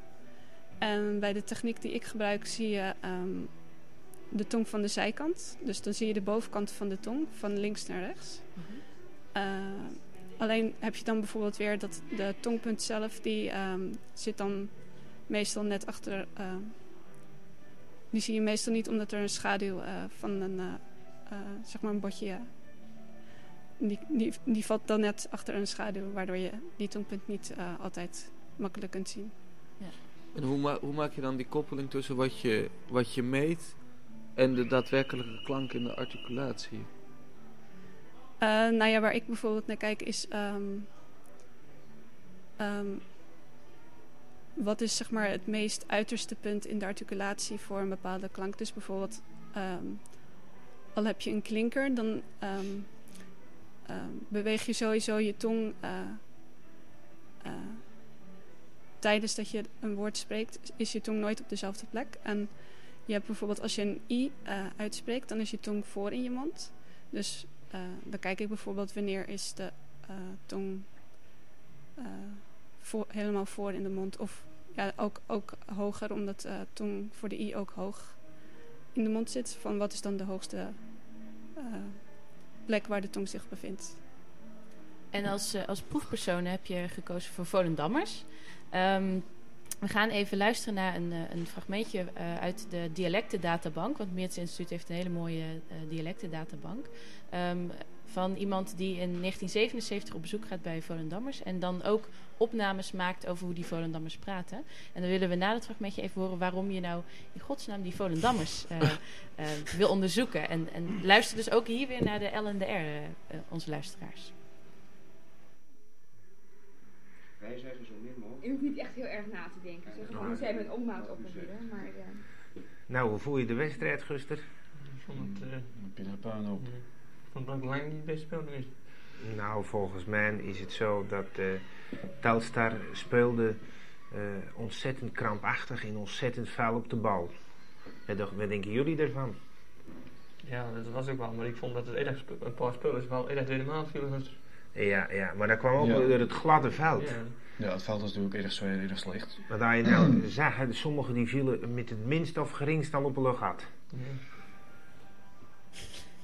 En bij de techniek die ik gebruik zie je ehm, de tong van de zijkant. Dus dan zie je de bovenkant van de tong, van links naar rechts. Mhm. Alleen heb je dan bijvoorbeeld weer dat de tongpunt zelf, die ehm, zit dan meestal net achter. eh, die zie je meestal niet omdat er een schaduw eh, van een, eh, zeg maar een botje. die, die, die valt dan net achter een schaduw, waardoor je die tongpunt niet eh, altijd makkelijk kunt zien. En hoe, ma- hoe maak je dan die koppeling tussen wat je, wat je meet en de daadwerkelijke klank in de articulatie? Eh, nou ja, waar ik bijvoorbeeld naar kijk is. ehm, ehm, wat is zeg maar het meest uiterste punt in de articulatie voor een bepaalde klank? Dus bijvoorbeeld, ehm, al heb je een klinker, dan ehm, ehm, beweeg je sowieso je tong. eh, eh, tijdens dat je een woord spreekt, is je tong nooit op dezelfde plek. En je hebt bijvoorbeeld als je een i eh, uitspreekt, dan is je tong voor in je mond. Dus dan kijk ik bijvoorbeeld wanneer is de tong voor, helemaal voor in de mond. Of ja, ook, ook hoger, omdat de tong voor de i ook hoog in de mond zit. Van wat is dan de hoogste eh, plek waar de tong zich bevindt. En als, eh, als proefpersonen heb je gekozen voor Volendammers. Ehm, we gaan even luisteren naar een, eh, een fragmentje eh, uit de dialectendatabank. Want Meertens Instituut heeft een hele mooie eh dialectendatabank. Ehm, van iemand die in 1977 op bezoek gaat bij Volendammers. En dan ook opnames maakt over hoe die Volendammers praten. En dan willen we na dat fragmentje even horen waarom je nou in godsnaam die Volendammers eh, *laughs* eh, wil onderzoeken. En, en luister dus ook hier weer naar de L en de R, eh, onze luisteraars. Wij zeggen zo min mogelijk. Je hoeft niet echt heel erg na te denken. Zeg gewoon even een ommaat opproberen. Maar ja. Nou, hoe voel je de wedstrijd, Guster? Ik vond het, eh, Peter Ook lang niet het beste spel geweest. Nou, volgens mij is het zo dat eh Telstar speelde eh, ontzettend krampachtig en ontzettend vuil op de bal. Wat, denken jullie ervan? Ja, dat was ook wel, maar ik vond dat het spe- een paar spelers wel erg tweede maand vielen. Ja, ja, maar dat kwam ook Ja. door het gladde veld. Ja. Ja, het veld is natuurlijk erg zwaar, erg slecht. Want als je nou *clears throat* zag, sommigen die vielen met het minst of geringst al op een gat. Ja.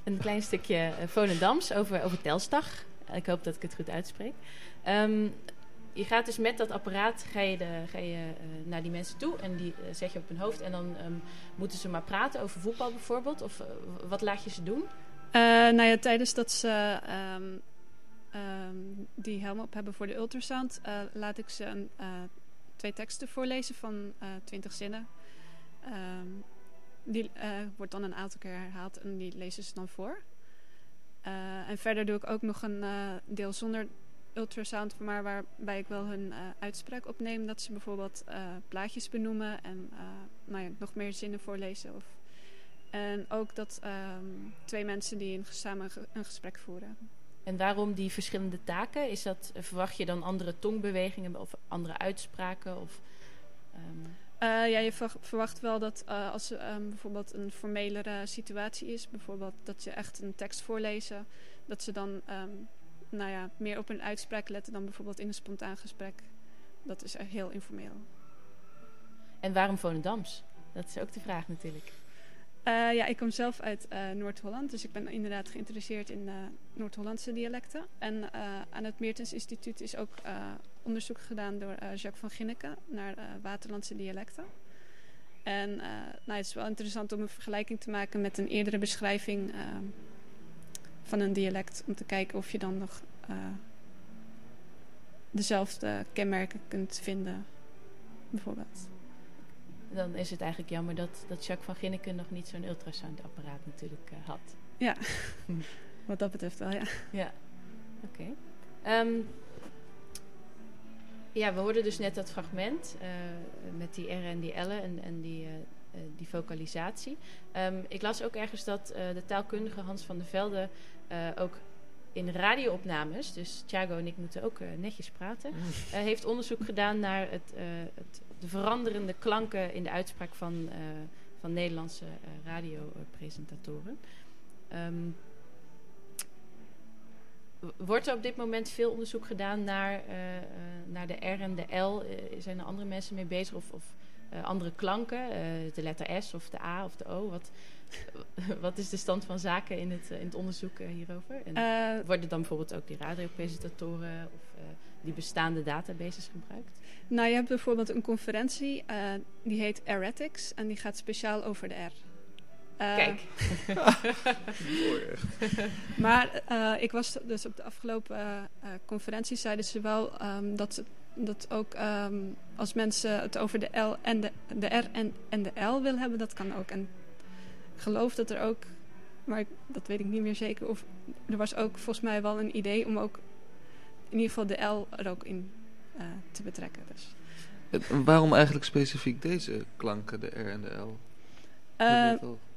Een klein stukje eh, Volendams over, over Telstar. Ik hoop dat ik het goed uitspreek. Ehm, je gaat dus met dat apparaat ga je, de, ga je eh, naar die mensen toe en die eh, zet je op hun hoofd. En dan ehm, moeten ze maar praten over voetbal bijvoorbeeld. Of wat laat je ze doen? Nou ja, tijdens dat ze ehm, die helm op hebben voor de ultrasound, laat ik ze een, twee teksten voorlezen van twintig zinnen. Die eh, wordt dan een aantal keer herhaald en die lezen ze dan voor. Eh, en verder doe ik ook nog een eh, deel zonder ultrasound, maar waarbij ik wel hun uitspraak opneem. Dat ze bijvoorbeeld plaatjes benoemen en nou ja, nog meer zinnen voorlezen. Of, en ook dat ehm, twee mensen die een, samen een gesprek voeren. En waarom die verschillende taken? Is dat, verwacht je dan andere tongbewegingen of andere uitspraken? Of, ehm, Eh, ja, je ver- verwacht wel dat eh, als er ehm, bijvoorbeeld een formelere situatie is, bijvoorbeeld dat je echt een tekst voorlezen, dat ze dan ehm, nou ja, meer op hun uitspraak letten dan bijvoorbeeld in een spontaan gesprek. Dat is echt heel informeel. en waarom Volendams? Dat is ook de vraag natuurlijk. Eh, ja, ik kom zelf uit eh, Noord-Holland, dus ik ben inderdaad geïnteresseerd in eh, Noord-Hollandse dialecten. En eh, aan het Meertens Instituut is ook eh, onderzoek gedaan door eh, Jacques van Ginneken naar eh, Waterlandse dialecten. En eh, nou, het is wel interessant om een vergelijking te maken met een eerdere beschrijving van een dialect, om te kijken of je dan nog dezelfde kenmerken kunt vinden, bijvoorbeeld. Dan is het eigenlijk jammer dat, dat Jacques van Ginneken nog niet zo'n ultrasoundapparaat natuurlijk had. Ja, *laughs* wat dat betreft wel, ja. Ja, oké. Ehm, ja, we hoorden dus net dat fragment eh, met die R en die L'en en, en die, eh, eh, die vocalisatie. Ehm, ik las ook ergens dat de taalkundige Hans van der Velde ook in radioopnames, dus Thiago en ik moeten ook netjes praten, eh, heeft onderzoek gedaan naar het, het, de veranderende klanken in de uitspraak van, van Nederlandse radiopresentatoren. W- wordt er op dit moment veel onderzoek gedaan naar, eh, eh, naar de R en de L? Eh, zijn er andere mensen mee bezig? Of, of andere klanken? de letter S of de A of de O? Wat, *laughs* wat is de stand van zaken in het, in het onderzoek hierover? En worden dan bijvoorbeeld ook die radiopresentatoren of die bestaande databases gebruikt? Nou, je hebt bijvoorbeeld een conferentie, die heet Erratics en die gaat speciaal over de R. Eh, Kijk. Mooi echt. *laughs* Maar eh, ik was dus op de afgelopen eh, eh, conferentie zeiden ze wel ehm, dat, ze- dat ook ehm, als mensen het over de L en de, de R en, en de L willen hebben, dat kan ook. En ik geloof dat er ook, maar ik- dat weet ik niet meer zeker, of er was ook volgens mij wel een idee om ook in ieder geval de L er ook in eh, te betrekken. Dus. En waarom eigenlijk specifiek deze klanken, de R en de L?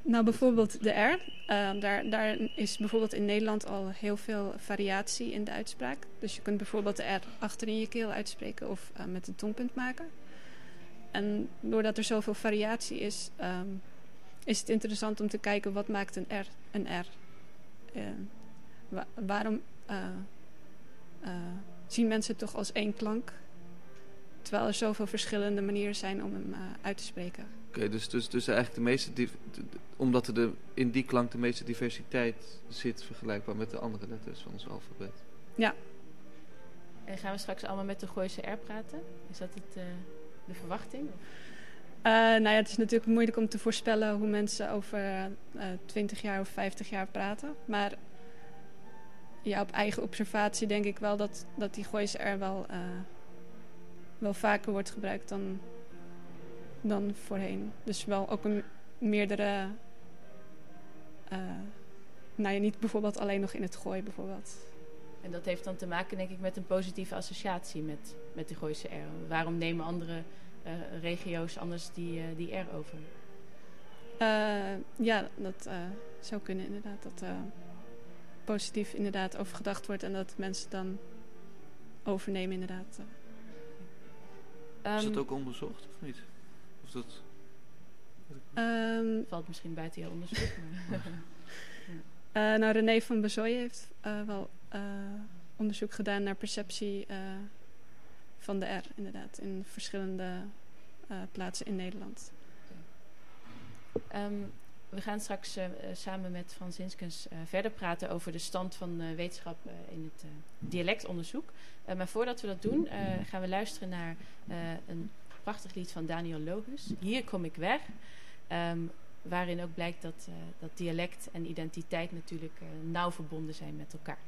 Nou, bijvoorbeeld de R. Eh, daar, daar is bijvoorbeeld in Nederland al heel veel variatie in de uitspraak. Dus je kunt bijvoorbeeld de R achter in je keel uitspreken of eh, met een tongpunt maken. En doordat er zoveel variatie is, ehm, is het interessant om te kijken wat maakt een R een R. Wa- waarom eh, eh, zien mensen het toch als één klank? Terwijl er zoveel verschillende manieren zijn om hem uit te spreken. Oké, dus, dus, dus eigenlijk de meeste... omdat er de, in die klank de meeste diversiteit zit... vergelijkbaar met de andere letters van ons alfabet. Ja, En gaan we straks allemaal met de Gooise R praten? Is dat het, eh, de verwachting? Eh, nou ja, het is natuurlijk moeilijk om te voorspellen hoe mensen over eh 20 jaar of 50 jaar praten. Maar ja, op eigen observatie denk ik wel dat, dat die Gooise er wel, eh, wel vaker wordt gebruikt dan, dan voorheen. Dus wel ook een meerdere. eh, nou ja, niet bijvoorbeeld alleen nog in het gooi bijvoorbeeld. En dat heeft dan te maken, denk ik, met een positieve associatie met, met die Gooise R. Waarom nemen andere eh, regio's anders die, eh, die R over? Eh, ja, dat eh, zou kunnen inderdaad. Dat eh, positief inderdaad over gedacht wordt en dat mensen dan overnemen inderdaad. is dat Ehm, ook onderzocht of niet? Dat... Ehm, Valt misschien buiten je onderzoek. Maar *laughs* eh, nou, René van Bezooyen heeft eh, wel eh, onderzoek gedaan naar perceptie eh, van de R inderdaad. In verschillende eh, plaatsen in Nederland. Ehm, we gaan straks samen met Frans Inskens eh, verder praten over de stand van eh, wetenschap eh, in het dialectonderzoek. Eh, maar voordat we dat doen, eh, gaan we luisteren naar eh, een prachtig lied van Daniel Logus. Hier kom ik weg. Ehm, waarin ook blijkt dat, uh, dat dialect en identiteit natuurlijk uh, nauw verbonden zijn met elkaar.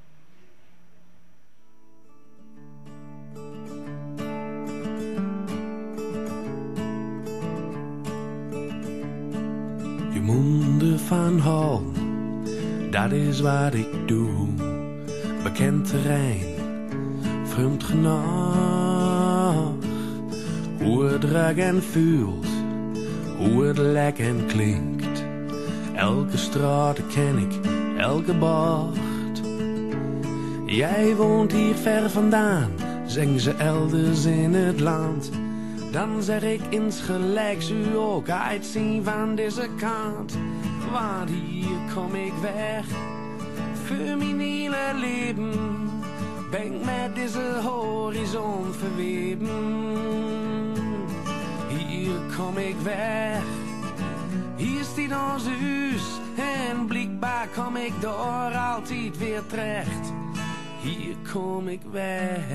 Je monden van hal, dat is wat ik doe. Bekend terrein, vreemd genoeg. Hoe het ruikt en voelt, hoe het lijkt en klinkt. Elke straat ken ik, elke bocht. Jij woont hier ver vandaan, zingen ze elders in het land. Dan zeg ik insgelijks u ook uitzien van deze kant. Want hier kom ik weg, voor leven. Ben ik met deze horizon verweven. Kom ik weg, hier staat ons huis. En blijkbaar kom ik door altijd weer terecht. Hier kom ik weg.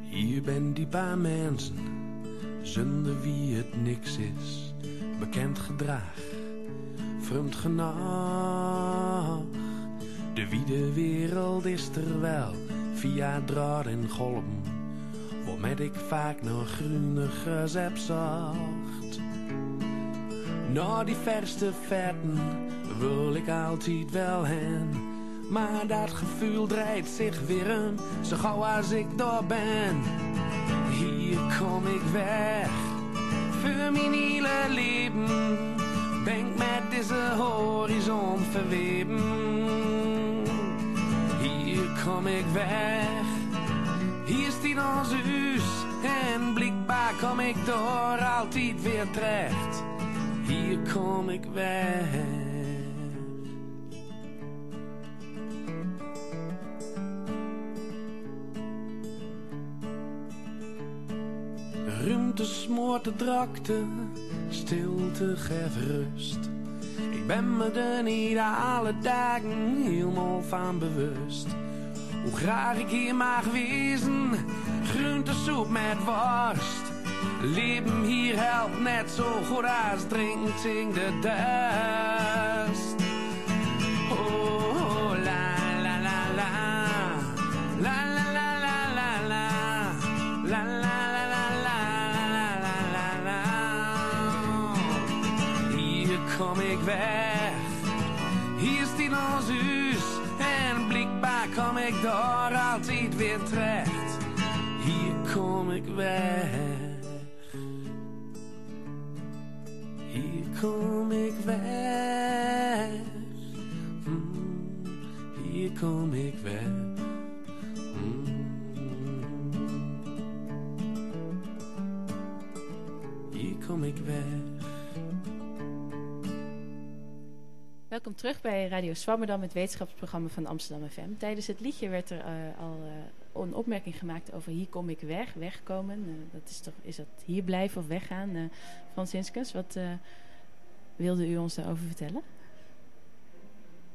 Hier ben die paar mensen, zonder wie het niks is. Bekend gedrag, vreemd genoeg. De wiede wereld is er wel, via draad en golven. Waarmee ik vaak nog groenigers heb zocht. Die verste vetten wil ik altijd wel heen. Maar dat gevoel draait zich weer om, zo gauw als ik daar ben. Hier kom ik weg, voor mijn leven. Ben ik met deze horizon verweven. Kom ik weg, hier staat ons huis. En blijkbaar kom ik door altijd weer terecht. Hier kom ik weg. Ruimte smoort drakte, stilte geeft rust. Ik ben me er niet alle dagen helemaal van bewust. Hoe graag ik hier mag wezen, groentesoep met worst. Leven hier helpt net zo goed als drinkt in de dust. Weer terecht. Hier kom ik weg. Hier kom ik weg. Mm, hier kom ik weg. Mm. Hier kom ik weg. Welkom terug bij Radio Swammerdam, het wetenschapsprogramma van Amsterdam FM. Tijdens het liedje werd er uh, al uh, een opmerking gemaakt over hier kom ik weg, wegkomen. Uh, dat is, toch, is dat hier blijven of weggaan? Franciscus, wat wilde u ons daarover vertellen?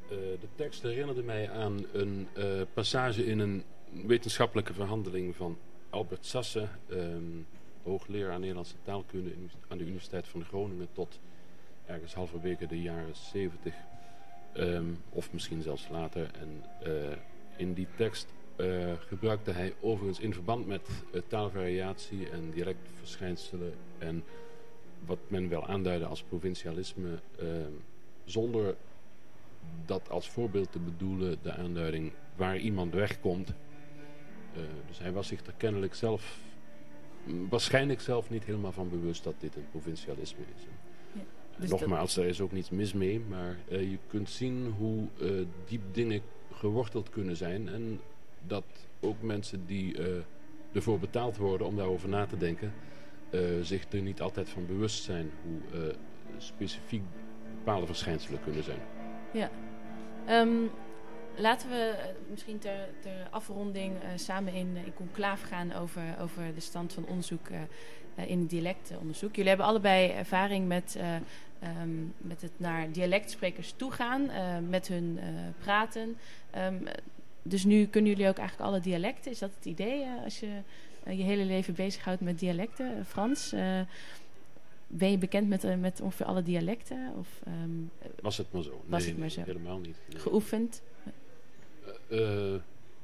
de tekst herinnerde mij aan een passage in een wetenschappelijke verhandeling van Albert Sasse, um, hoogleraar Nederlandse taalkunde aan de Universiteit van Groningen tot ergens halverwege de jaren 70 um, of misschien zelfs later. En uh, in die tekst uh, gebruikte hij overigens in verband met uh, taalvariatie en dialectverschijnselen en wat men wel aanduidde als provincialisme, ehm, zonder dat als voorbeeld te bedoelen de aanduiding waar iemand wegkomt. dus hij was zich er kennelijk zelf, waarschijnlijk zelf niet helemaal van bewust dat dit een provincialisme is. Dus Nogmaals, er is ook niets mis mee, maar uh, je kunt zien hoe uh, diep dingen geworteld kunnen zijn. En dat ook mensen die uh, ervoor betaald worden om daarover na te denken, zich er niet altijd van bewust zijn hoe specifiek bepaalde verschijnselen kunnen zijn. Ja. Um, laten we misschien ter, ter afronding samen in, in conclave gaan over, over de stand van onderzoek in het dialectonderzoek. Jullie hebben allebei ervaring met Um, met het naar dialectsprekers toe gaan, uh, met hun uh, praten. Um, dus nu kunnen jullie ook eigenlijk alle dialecten. Is dat het idee eh, als je eh, je hele leven bezighoudt met dialecten? Eh, Frans, eh, ben je bekend met, eh, met ongeveer alle dialecten? Of ehm, Was het maar zo? Was nee, het maar zo. helemaal niet. Nee. geoefend? Eh, eh,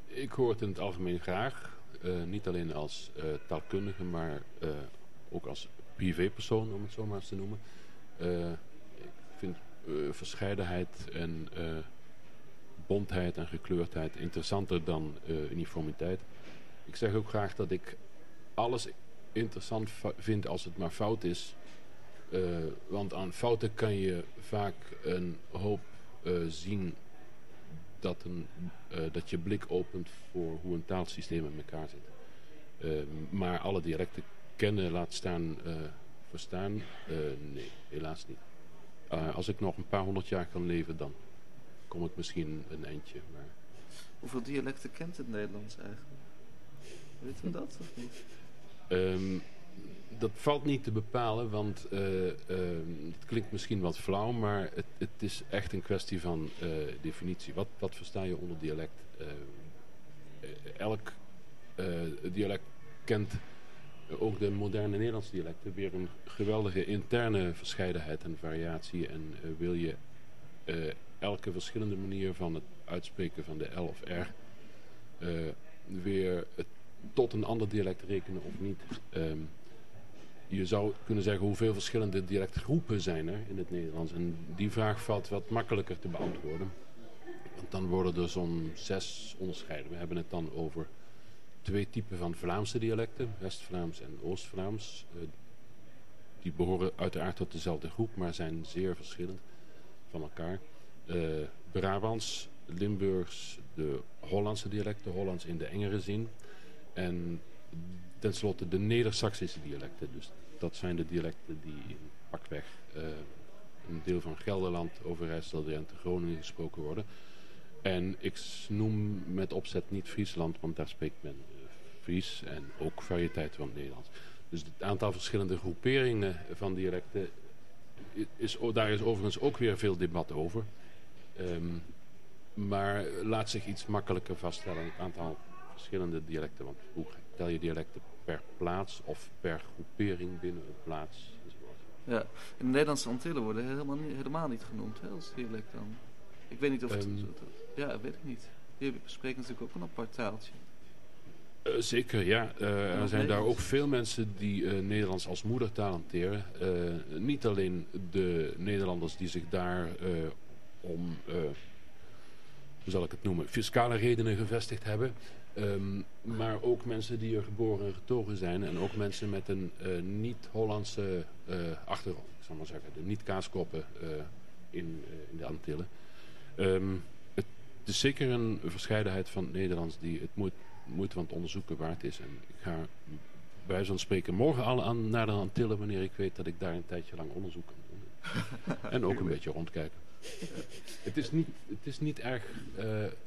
ik hoor het in het algemeen graag. Eh, niet alleen als eh, taalkundige, maar eh, ook als privépersoon, om het zo maar eens te noemen. Eh, ik vind eh, verscheidenheid en eh, bontheid en gekleurdheid interessanter dan uniformiteit. Ik zeg ook graag dat ik alles interessant vind als het maar fout is. Want aan fouten kan je vaak een hoop zien dat, een, dat je blik opent voor hoe een taalsysteem in elkaar zit. Maar alle dialecten kennen, laat staan, verstaan, eh, nee, helaas niet. Eh, als ik nog een paar honderd jaar kan leven, dan kom ik misschien een eindje. Maar Hoeveel dialecten kent het Nederlands eigenlijk? Weten we dat of niet? Ehm, dat valt niet te bepalen, want eh, ehm, het klinkt misschien wat flauw, maar het, het is echt een kwestie van definitie. Wat, wat versta je onder dialect? Eh, eh, elk dialect kent, ook de moderne Nederlandse dialecten, weer een geweldige interne verscheidenheid en variatie. En eh, wil je eh, elke verschillende manier van het uitspreken van de L of R eh, weer tot een ander dialect rekenen of niet. Ehm, je zou kunnen zeggen hoeveel verschillende dialectgroepen zijn er in het Nederlands. En die vraag valt wat makkelijker te beantwoorden. Want dan worden er zo'n zes onderscheiden. We hebben het dan over twee typen van Vlaamse dialecten. West-Vlaams en Oost-Vlaams. Eh, die behoren uiteraard tot dezelfde groep, maar zijn zeer verschillend van elkaar. Eh, Brabants, Limburgs, de Hollandse dialecten. Hollands in de engere zin. En tenslotte de Neder-Saxische dialecten. Dus dat zijn de dialecten die in pakweg eh, een deel van Gelderland, Overijssel, Drenthe, Groningen gesproken worden. En ik noem met opzet niet Friesland, want daar spreekt men Fries en ook variëteiten van het Nederlands. Dus het aantal verschillende groeperingen van dialecten, is, daar is overigens ook weer veel debat over. Ehm, maar laat zich iets makkelijker vaststellen, het aantal verschillende dialecten. Want hoe tel je dialecten per plaats of per groepering binnen een plaats? Ja, in de Nederlandse Antillen worden helemaal niet, helemaal niet genoemd hè, als dialect dan. Ik weet niet of het... Zo- ja, weet ik niet. Die spreken natuurlijk ook een apart taaltje. Eh, zeker, ja. Eh, er nog zijn daar ook veel mensen die eh, Nederlands als moedertaal hanteren. Niet alleen de Nederlanders die zich daar om, hoe zal ik het noemen, fiscale redenen gevestigd hebben. Ehm, maar ook mensen die er geboren en getogen zijn. En ook mensen met een niet-Hollandse achtergrond. Ik zal maar zeggen, de niet-kaaskoppen in, in de Antillen. Ehm, het is zeker een verscheidenheid van het Nederlands die het moeite, moeite van het onderzoeken waard is. En ik ga bij van spreken morgen al aan, naar de Antillen wanneer ik weet dat ik daar een tijdje lang onderzoek kan doen. *laughs* en ook een beetje rondkijken. Het is niet, het is niet erg eh,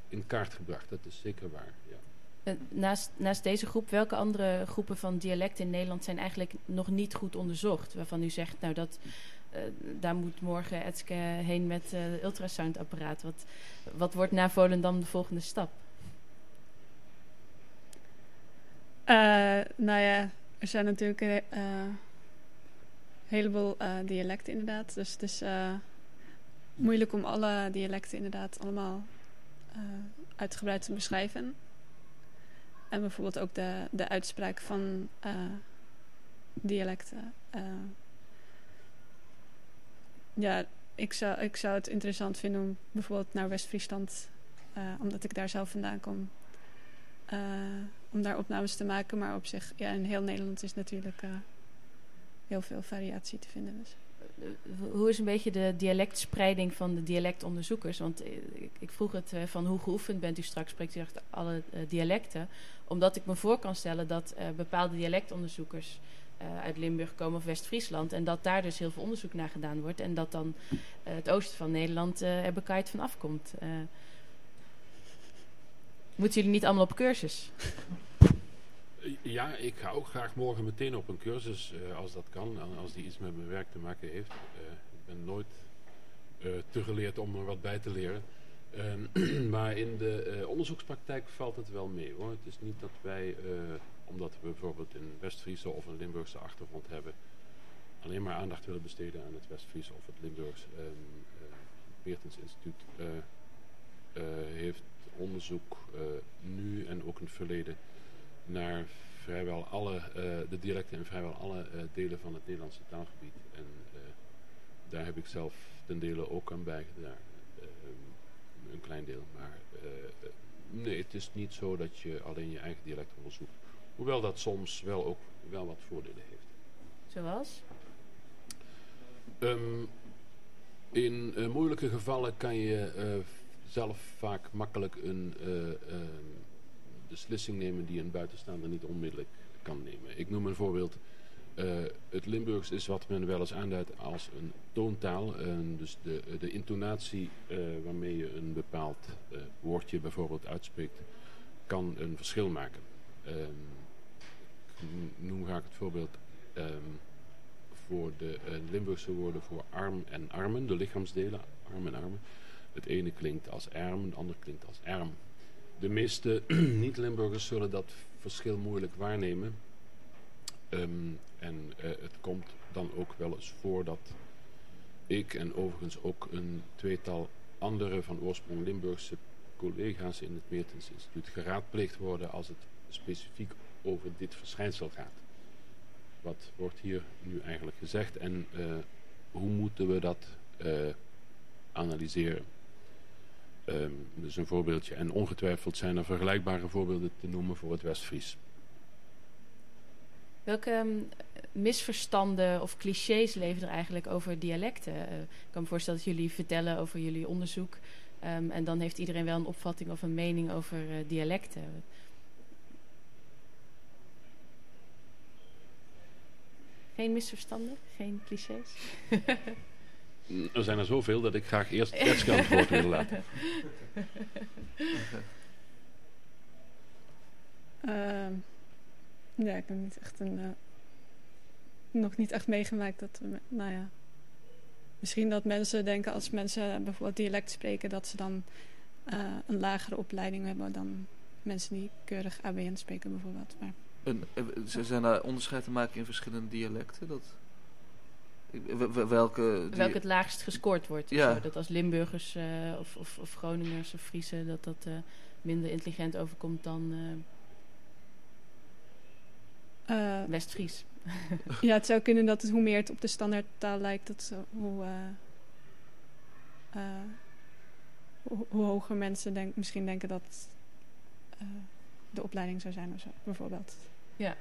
in kaart gebracht, dat is zeker waar. Ja. Eh, naast, naast deze groep, welke andere groepen van dialecten in Nederland zijn eigenlijk nog niet goed onderzocht? Waarvan u zegt, nou dat, eh, daar moet morgen Etske heen met eh het ultrasoundapparaat. Wat, wat wordt na Volendam de volgende stap? Nou ja, er zijn natuurlijk een eh, heleboel eh, dialecten inderdaad. Dus het is eh, moeilijk om alle dialecten inderdaad allemaal eh, uitgebreid te beschrijven. En bijvoorbeeld ook de, de uitspraak van eh, dialecten. eh. ja, ik zou, ik zou het interessant vinden om bijvoorbeeld naar West-Friesland, eh, omdat ik daar zelf vandaan kom, eh, om daar opnames te maken. Maar op zich, ja, in heel Nederland is natuurlijk eh, heel veel variatie te vinden. Dus. Eh, Hoe is een beetje de dialectspreiding van de dialectonderzoekers? Want eh, ik, ik vroeg het van hoe geoefend bent u straks, spreekt u echt alle dialecten. Omdat ik me voor kan stellen dat bepaalde dialectonderzoekers uit Limburg komen of West-Friesland. En dat daar dus heel veel onderzoek naar gedaan wordt. En dat dan het oosten van Nederland er bekaaid van afkomt. Moeten jullie niet allemaal op cursus? Ja, ik ga ook graag morgen meteen op een cursus, eh, als dat kan, als die iets met mijn werk te maken heeft. Eh, ik ben nooit eh, te geleerd om er wat bij te leren. Ehm, *clears throat* maar in de onderzoekspraktijk valt het wel mee hoor. Het is niet dat wij, omdat we bijvoorbeeld een West-Friese of een Limburgse achtergrond hebben, alleen maar aandacht willen besteden aan het West-Friese of het Limburgs. Um, uh, Meertens Instituut uh, uh, heeft onderzoek nu en ook in het verleden naar vrijwel alle, de dialecten in vrijwel alle delen van het Nederlandse taalgebied. En daar heb ik zelf ten dele ook aan bijgedragen. een klein deel, maar nee, het is niet zo dat je alleen je eigen dialect onderzoekt. Hoewel dat soms wel ook wel wat voordelen heeft. Zoals? Um, in uh, moeilijke gevallen kan je uh, zelf vaak makkelijk een uh, beslissing nemen die een buitenstaander niet onmiddellijk kan nemen. Ik noem een voorbeeld. het Limburgs is wat men wel eens aanduidt als een toontaal. dus de, de intonatie waarmee je een bepaald woordje bijvoorbeeld uitspreekt, kan een verschil maken. Um, noem graag het voorbeeld... Um, voor de Limburgse woorden voor arm en armen, de lichaamsdelen, arm en armen. Het ene klinkt als erm, het andere klinkt als erm. De meeste *clears throat* niet-Limburgers zullen dat verschil moeilijk waarnemen. Um, en uh, het komt dan ook wel eens voor dat ik en overigens ook een tweetal andere van oorsprong Limburgse collega's in het Meertens Instituut geraadpleegd worden als het specifiek over dit verschijnsel gaat wat wordt hier nu eigenlijk gezegd en uh, hoe moeten we dat uh, analyseren. Um, dus een voorbeeldje. En ongetwijfeld zijn er vergelijkbare voorbeelden te noemen voor het Westfries. Welke um, misverstanden of clichés leven er eigenlijk over dialecten? Uh, ik kan me voorstellen dat jullie vertellen over jullie onderzoek. Um, en dan heeft iedereen wel een opvatting of een mening over dialecten. Geen misverstanden? Geen clichés? *laughs* er zijn er zoveel dat ik graag eerst het woord wil laten. Uh, *laughs* ja, ik heb niet echt een... Uh, nog niet echt meegemaakt dat we... Nou ja... Misschien dat mensen denken als mensen bijvoorbeeld dialect spreken... dat ze dan uh, een lagere opleiding hebben dan mensen die keurig ABN spreken bijvoorbeeld. Maar een, zijn daar onderscheid te maken in verschillende dialecten? Dat, welke, die... welke het laagst gescoord wordt. Ja. Zo, dat als Limburgers uh, of, of, of, Groningers of Friese dat dat uh, minder intelligent overkomt dan uh, West-Fries. *laughs* ja, het zou kunnen dat het, hoe meer het op de standaardtaal lijkt, dat hoe, hoe, hoe, hoger mensen denk, misschien denken dat de opleiding zou zijn of zo, bijvoorbeeld. Ja.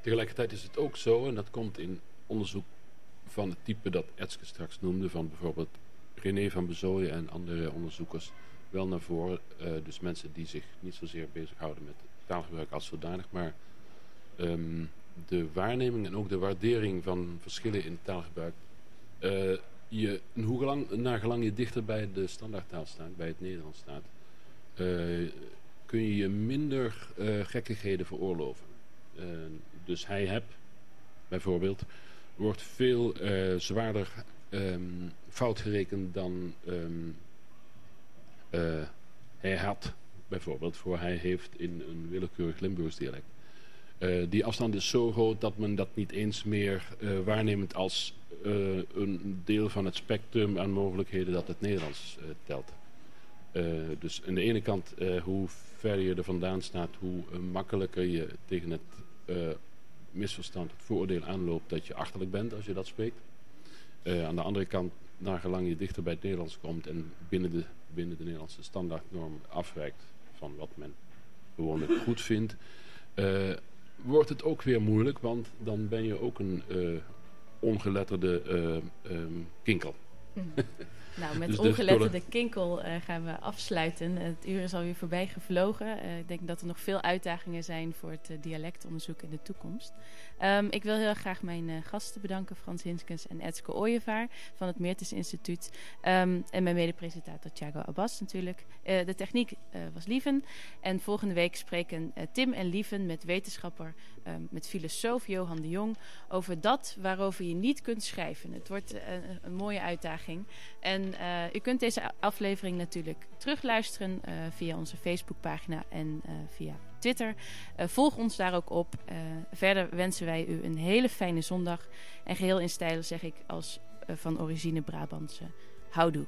Tegelijkertijd is het ook zo, en dat komt in onderzoek van het type dat Etske straks noemde, van bijvoorbeeld René van Bezooyen en andere onderzoekers, wel naar voren. Uh, dus mensen die zich niet zozeer bezighouden met taalgebruik als zodanig, maar um, de waarneming en ook de waardering van verschillen in taalgebruik. Uh, je, hoe gelang, naar gelang je dichter bij de standaardtaal staat, bij het Nederlands staat, uh, kun je je minder gekkigheden veroorloven. Dus hij heb, bijvoorbeeld, wordt veel uh, zwaarder um, fout gerekend dan um, hij had, bijvoorbeeld, voor hij heeft in een willekeurig Limburgs dialect. die afstand is zo groot dat men dat niet eens meer waarneemt als een deel van het spectrum aan mogelijkheden dat het Nederlands telt. dus aan de ene kant, hoe verder je er vandaan staat, hoe uh, makkelijker je tegen het uh, misverstand, het vooroordeel aanloopt dat je achterlijk bent als je dat spreekt. Uh, aan de andere kant, nagelang je dichter bij het Nederlands komt en binnen de, binnen de Nederlandse standaardnorm afwijkt van wat men gewoonlijk goed vindt, wordt het ook weer moeilijk, want dan ben je ook een ongeletterde um, kinkel. Mm. Nou, met dus ongeletterde kinkel uh, gaan we afsluiten. Het uur is alweer voorbij gevlogen. Uh, ik denk dat er nog veel uitdagingen zijn voor het uh, dialectonderzoek in de toekomst. Um, ik wil heel graag mijn gasten bedanken, Frans Hinskens en Etske Ooyevaar van het Meertens Instituut. Um, en mijn medepresentator Thiago Abbas natuurlijk. de techniek was Lieven. En volgende week spreken Tim en Lieven met wetenschapper, um, met filosoof Johan de Jong, over dat waarover je niet kunt schrijven. Het wordt een mooie uitdaging. En eh, u kunt deze aflevering natuurlijk terugluisteren via onze Facebookpagina en via eh, volg ons daar ook op. Eh, verder wensen wij u een hele fijne zondag. En geheel in stijl zeg ik als eh, van origine Brabantse houdoe.